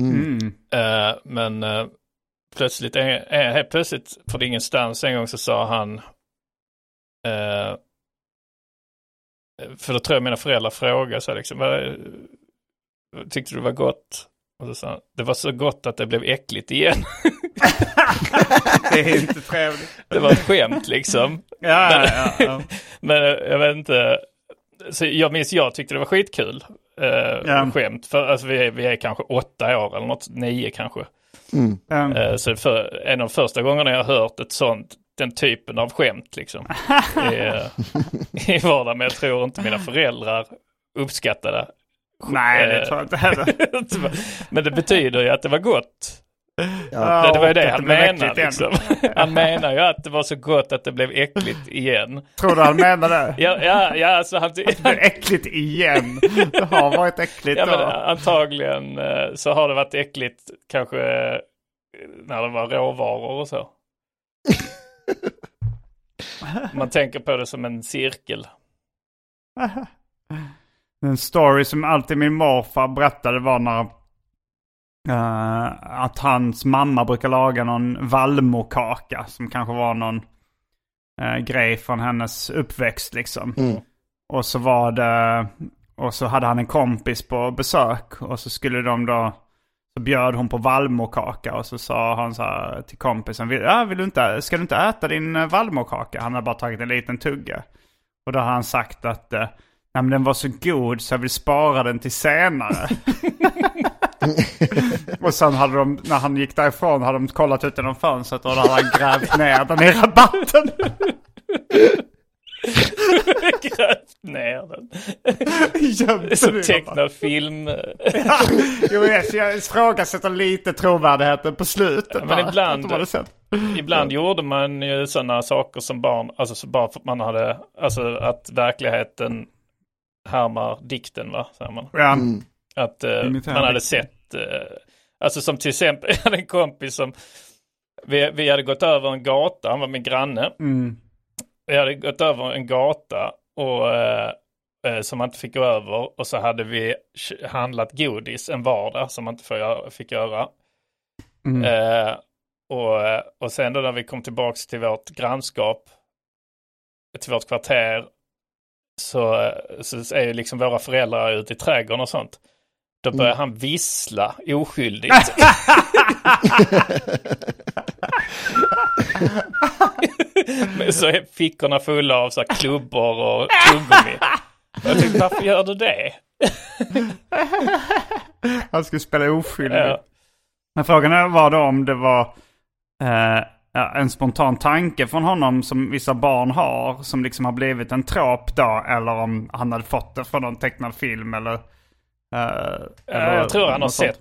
Mm. Mm. Eh, men eh, plötsligt, eh, eh, helt plötsligt, för ingenstans en gång så sa han, eh, för då tror jag mina föräldrar frågade så här liksom, vad, tyckte du det var gott? Och så sa han, det var så gott att det blev äckligt igen. det är inte trevligt. Det var ett skämt liksom. Ja, ja, ja, ja. Men eh, jag vet inte. Så jag minns, jag tyckte det var skitkul. Uh, Ja. Skämt. För alltså, vi, är, vi är kanske åtta år eller något, nio kanske. Um, Eh, så för, en av första gångerna jag har hört ett sånt, den typen av skämt liksom. i, eh, I vardagen. Men jag tror inte mina föräldrar uppskattade nej, det eh, tror jag inte heller. Men det betyder ju att det var gott. Ja. det, det var ju det att han blev menade. Liksom. Han menar ju att det var så gott att det blev äckligt igen. Tror du han menar det? Ja, ja, ja alltså han, Det blir äckligt igen. Det har varit äckligt ja, men då. antagligen eh, så har det varit äckligt kanske eh, när det var råvaror och så. Man tänker på det som en cirkel. En story som alltid min morfar berättade var när eh, att hans mamma brukar laga någon vallmokaka som kanske var någon eh, grej från hennes uppväxt liksom. Och så var det, och så hade han en kompis på besök och så skulle de då, så bjöd hon på vallmokaka och så sa han så här till kompisen, vill, ja, vill du inte, ska du inte äta din eh, vallmokaka? Han hade bara tagit en liten tugga. Och då har han sagt att eh, Nej, men den var så god så jag vill spara den till senare. och sen hade de, när han gick därifrån, hade de kollat ut genom fönstret och då hade han grävt ner den i rabatten. Grävt ner den. Gömt Som tecknad film. Ja, jo, yes, jag ifrågasätter lite trovärdigheten på slutet. Ja, men ibland- att. Ibland gjorde man ju sådana saker som barn, alltså så bara för att man hade, alltså att verkligheten härmar dikten va, säger man. Ja. Att eh, Imitära man hade sett, alltså som till exempel, jag hade en kompis som, vi, vi hade gått över en gata, han var min granne. Mm. Vi hade gått över en gata och eh, eh, som man inte fick gå över och så hade vi handlat godis en vardag som man inte får fick göra. Mm. Eh, och, eh, och sen då när vi kom tillbaks till vårt grannskap, till vårt kvarter, så, eh, så är ju liksom våra föräldrar ute i trädgården och sånt. Då börjar han vissla oskyldigt. Men så är fickorna fulla av så här klubbor och tuggummi. Jag tänkte, varför gör du det? Han skulle spela oskyldig. Ja. Men frågan var då om det var eh, en spontan tanke från honom som vissa barn har. Som liksom har blivit en trop då. Eller om han hade fått det från någon tecknad film eller... eh, jag tror han har sett,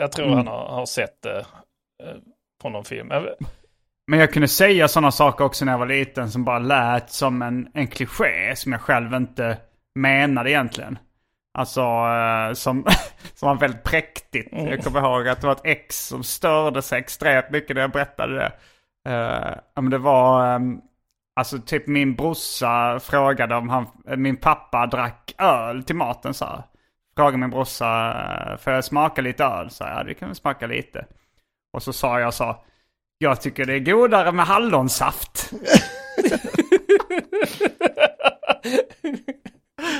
jag tror Mm. han har, har sett det eh, på någon film. Men jag kunde säga sådana saker också när jag var liten som bara lät som en, en kliché som jag själv inte menade egentligen. Alltså eh, som, som var väldigt präktigt. Jag kommer ihåg att det var ett ex som störde sig extremt mycket när jag berättade det. Uh, men det var, ehm, alltså typ min brorsa frågade om han, min pappa drack öl till maten så här. Frågade min brorsa, eh, får jag smaka lite öl? Så jag, ja det kan vi smaka lite. Och så sa jag så, jag tycker det är godare med hallonsaft.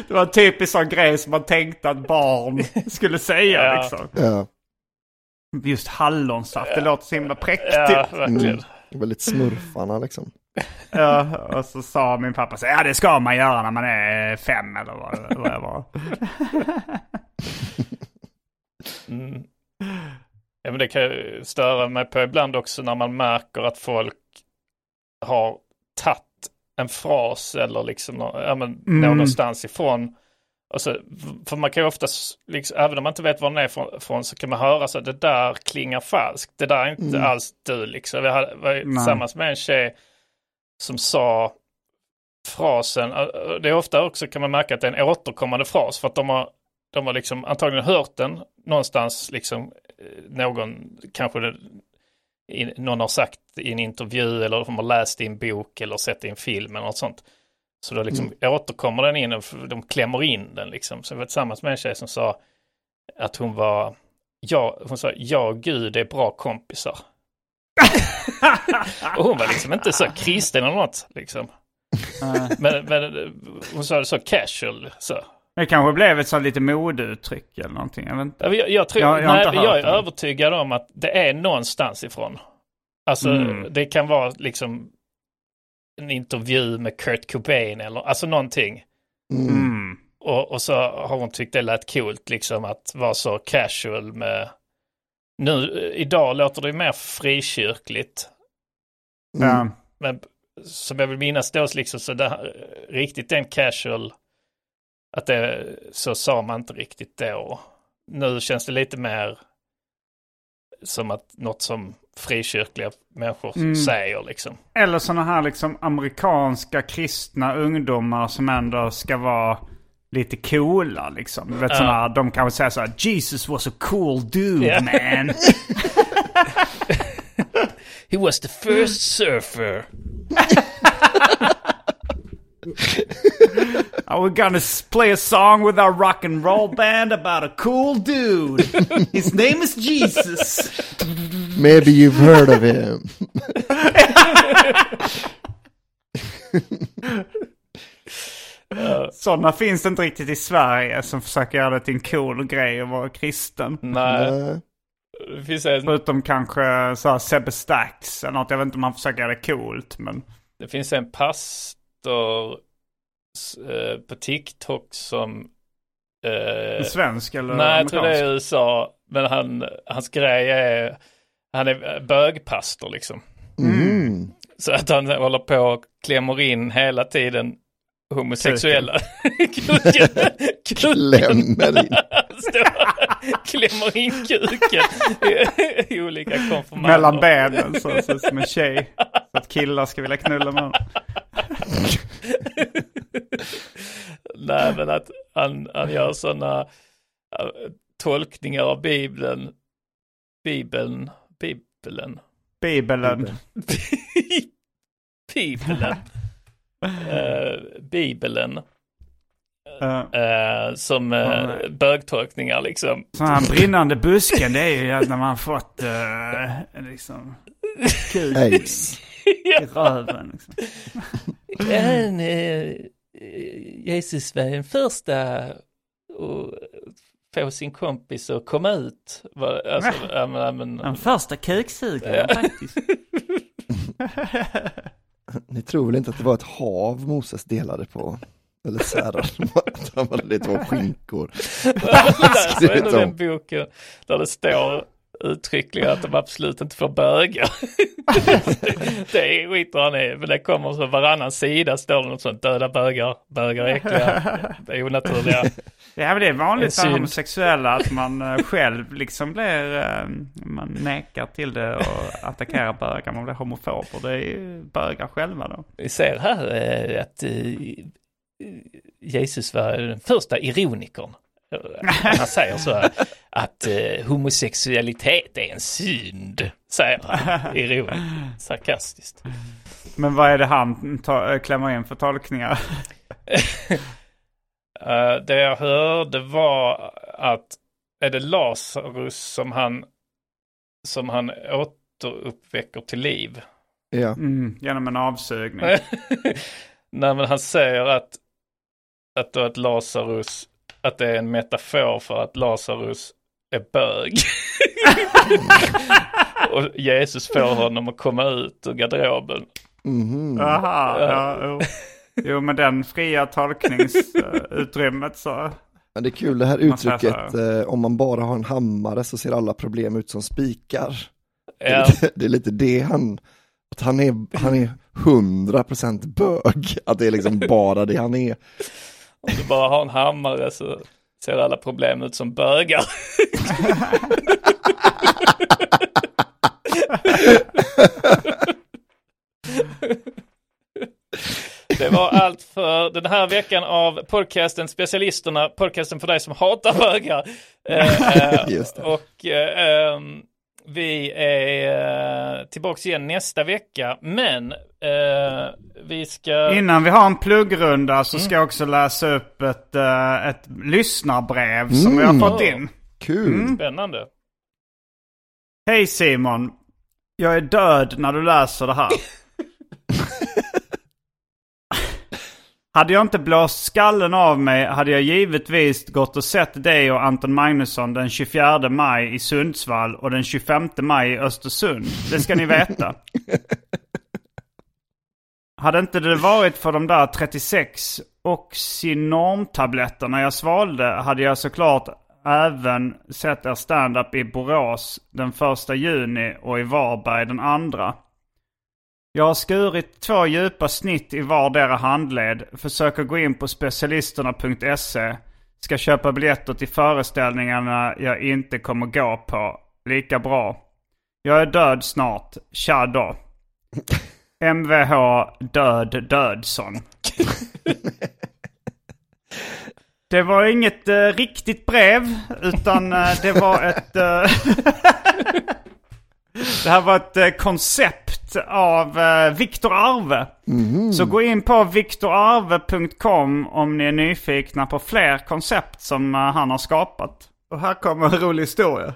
det var en typisk sån grej som man tänkte att barn skulle säga Ja. liksom. Ja, Just hallonsaft, det låter så himla präktigt. Ja, verkligen. väldigt smurfarna liksom. Ja, och så sa min pappa så ja det ska man göra när man är fem eller vad, vad jag var. Mm. Ja, men det kan ju störa mig på ibland också när man märker att folk har tagit en fras eller liksom ja, men Mm. någonstans ifrån. Och så, för man kan ju oftast, liksom, även om man inte vet var den är ifrån, från, så kan man höra så att det där klingar falskt. Det där är inte alls du liksom. Vi var tillsammans med en tjej som sa frasen, äh, det är ofta också kan man märka att det är en återkommande fras för att de har, de har liksom antagligen hört den någonstans liksom eh, någon, kanske det, någon har sagt i en intervju eller de har läst i en bok eller sett i en film eller något sånt. Så då liksom återkommer den in och de klämmer in den liksom. Så jag var tillsammans med en tjej som sa att hon var, ja, hon sa, ja gud är bra kompisar. Och hon var liksom inte så kristen eller något liksom. Men, men eh, hon sa det så casual så. Det kanske blev ett så lite modeuttryck eller någonting. Jag vet inte. Ja, Jag, jag, tror, Jag- jag nej, jag är det. övertygad om att det är någonstans ifrån. Alltså Mm. det kan vara liksom en intervju med Kurt Cobain eller alltså någonting. Mm. Mm. Och, och så har hon tyckt det lät coolt liksom att vara så casual med... Nu, idag låter det mer frikyrkligt. Mm. Ja. Men som jag vill minnas då liksom så det, här- riktigt den casual, att det, så sa man inte riktigt då. Nu känns det lite mer som att något som frikyrkliga människor Mm. säger liksom. Eller sådana här liksom amerikanska kristna ungdomar som ändå ska vara lite coola liksom. Du vet sådana här, de kanske säger så här, Jesus was a cool dude Ja. man. He was the first surfer. Oh, we're gonna play a song with our rock and roll band about a cool dude. His name is Jesus. Maybe you've heard of him. Sådana finns det inte riktigt i Sverige som försöker göra det till en cool grej att vara kristen. Nej, Nej. Det finns en, Förutom kanske så här Sebbe Stax eller något. Jag vet inte om han försöker göra det coolt. Men det finns en pastor eh, på TikTok som eh, en svensk eller Nej, jag tror det amerikansk? är USA. Men han, hans grej är, han är bögpastor liksom. Mm. Så att han håller på och klämmer in hela tiden homosexuella. Klämmer in. Klämmer in kuken i, olika konfirmander. Mellan benen så, så som en tjej. Så att killar ska vilja knulla med honom. Nej, men att han, han gör sådana tolkningar av Bibeln. Bibeln. Bibeln. Bibeln. Bibeln. Eh, Bibeln. Uh, som uh, bögtolkningar liksom. sån här brinnande busken det är ju att när man fått uh, liksom Aids. i röven. Liksom. Eh, Jesus var den första att få sin kompis att komma ut. Alltså, ja, men, ja, men, Den första kuksugaren faktiskt. Ni tror väl inte att det var ett hav Moses delade på? Eller att han hade det två skinkor. Skrivit om. den boken där det står uttryckligen att de absolut inte får böga. det skiter han i, men det kommer så varannan sida står det något sånt, döda bögar, bögar är äckliga, onaturliga. Ja men det är vanligt synd. homosexuella att man eh, själv liksom blir, eh, man nekar till det och attackerar bögar. Man blir homofober. Det är ju bögar själva då. Vi ser här eh, att Jesus var den första ironikern. Han säger så här, att eh, homosexualitet är en synd, säger han ironiskt, sarkastiskt. Men vad är det han ta, eh, klämmer in för tolkningar? Eh, det jag hörde var att är det Lazarus som han som han återuppväcker till liv? Ja. Mm, genom en avsugning. Nej men han säger att att då att Lazarus att det är en metafor för att Lazarus är bög. Och Jesus får honom att komma ut ur garderoben. Mhm. Aha, ja, jo. jo men den fria tolkningsutrymmet så. Men det är kul det här uttrycket, eh, om man bara har en hammare så ser alla problem ut som spikar. Det, är Ja, lite, det är lite det han, att han är, han är 100% bög, att det är liksom bara det han är. Om du bara har en hammare så ser alla problem ut som bögar. Det var allt för den här veckan av podcasten Specialisterna, podcasten för dig som hatar bögar. Eh, eh, och eh, ehm, vi är eh, tillbaks igen nästa vecka, men eh, vi ska... Innan vi har en pluggrunda så ska jag också läsa upp ett, eh, ett lyssnarbrev som vi har fått in. Kul! Spännande. Hej Simon. Jag är död när du läser det här. Hade jag inte blåst skallen av mig hade jag givetvis gått och sett dig och Anton Magnusson den 24 maj i Sundsvall och den 25 maj i Östersund. Det ska ni veta. Hade inte det varit för de där 36 Oxynorm-tabletterna jag svalde hade jag såklart även sett er stand-up i Borås den första juni och i Varberg den andra. Jag har skurit två djupa snitt i vardera handled, försöker gå in på specialisterna.se, ska köpa biljetter till föreställningarna jag inte kommer gå på. Lika bra. Jag är död snart. Tja då. Mvh Död Dödsson. Det var inget eh, riktigt brev, utan eh, det var ett... eh, det här var ett eh, koncept av uh, Viktor Arve. Så gå in på viktorarve.com om ni är nyfikna på fler koncept som eh, han har skapat. Och här kommer en rolig historia.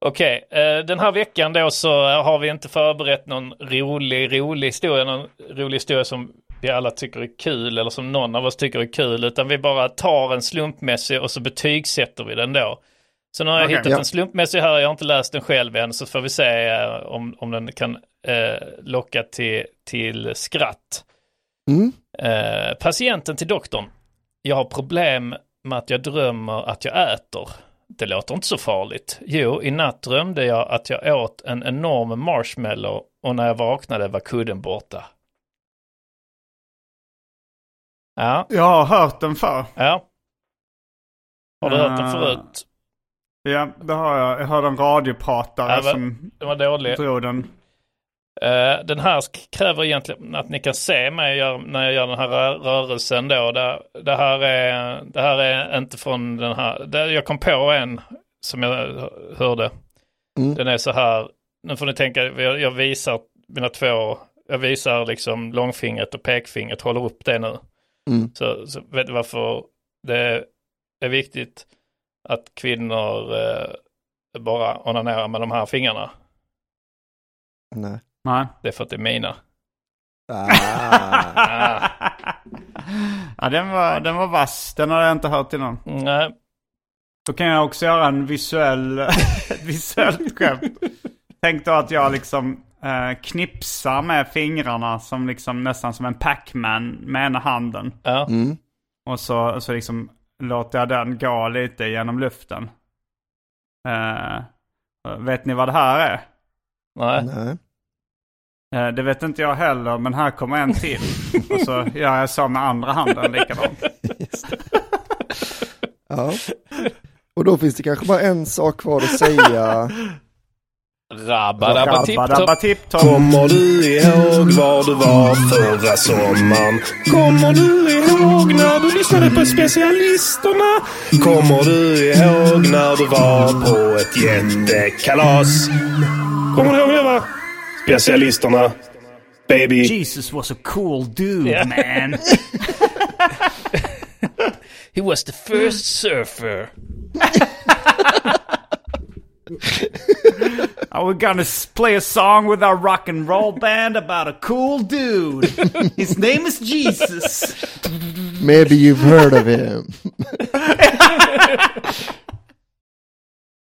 Okej, eh, den här veckan då så har vi inte förberett någon rolig, rolig historia, någon rolig historia som vi alla tycker är kul eller som någon av oss tycker är kul, utan vi bara tar en slumpmässig och så betygsätter vi den då. Så nu har jag Okej. hittat Ja. en slumpmässig här, jag har inte läst den själv än, så får vi se eh, om, om den kan eh, locka till, till skratt. Mm. Eh, patienten till doktorn. Jag har problem med att jag drömmer att jag äter. Det låter inte så farligt. Jo, i natt drömde jag att jag åt en enorm marshmallow och när jag vaknade var kudden borta. Ja, Jag har hört den för. ja. Har du hört den Ah. förut? Ja, det har jag. Jag hörde en radiopratare Ja, som Den var dålig. drog den. Eh, den här kräver egentligen att ni kan se mig gör, när jag gör den här rö- rörelsen då. Det, det, här är, det här är inte från den här. Det, jag kom på en som jag hö- hörde. Mm. Den är så här. Nu får ni tänka, jag, jag visar mina två. Jag visar liksom långfingret och pekfingret. Håller upp det nu. Mm. Så, så vet du varför det är viktigt att kvinnor eh, bara onanerar med de här fingrarna. Nej. Nej. Det är för att det är mina. Ah. ja, den var, den var vass. Den har jag inte hört innan. Nej, Då kan jag också göra en visuell, ett visuellt skämt. Tänk då att jag liksom eh, knipsar med fingrarna som liksom nästan som en Pac-Man med ena handen. ja. Mm. Och så, så liksom låter jag den gå lite genom luften. Eh, vet ni vad det här är? Nej. Nej. Eh, det vet inte jag heller, men här kommer en till. Och så gör jag så med andra handen likadant. Ja. Och då finns det kanske bara en sak kvar att säga. Rabba, rabba, tipp, Dabba, topp. tipp, topp. Kommer du ihåg var du var förra sommaren? Kommer du ihåg när du lyssnade på specialisterna? Kommer du ihåg när du var på ett jättekalas? Kommer du ihåg det va? Specialisterna. Baby. Jesus was a cool dude Ja. man. He was the first surfer. Oh, we're gonna play a song with our rock and roll band about a cool dude. His name is Jesus. Maybe you've heard of him.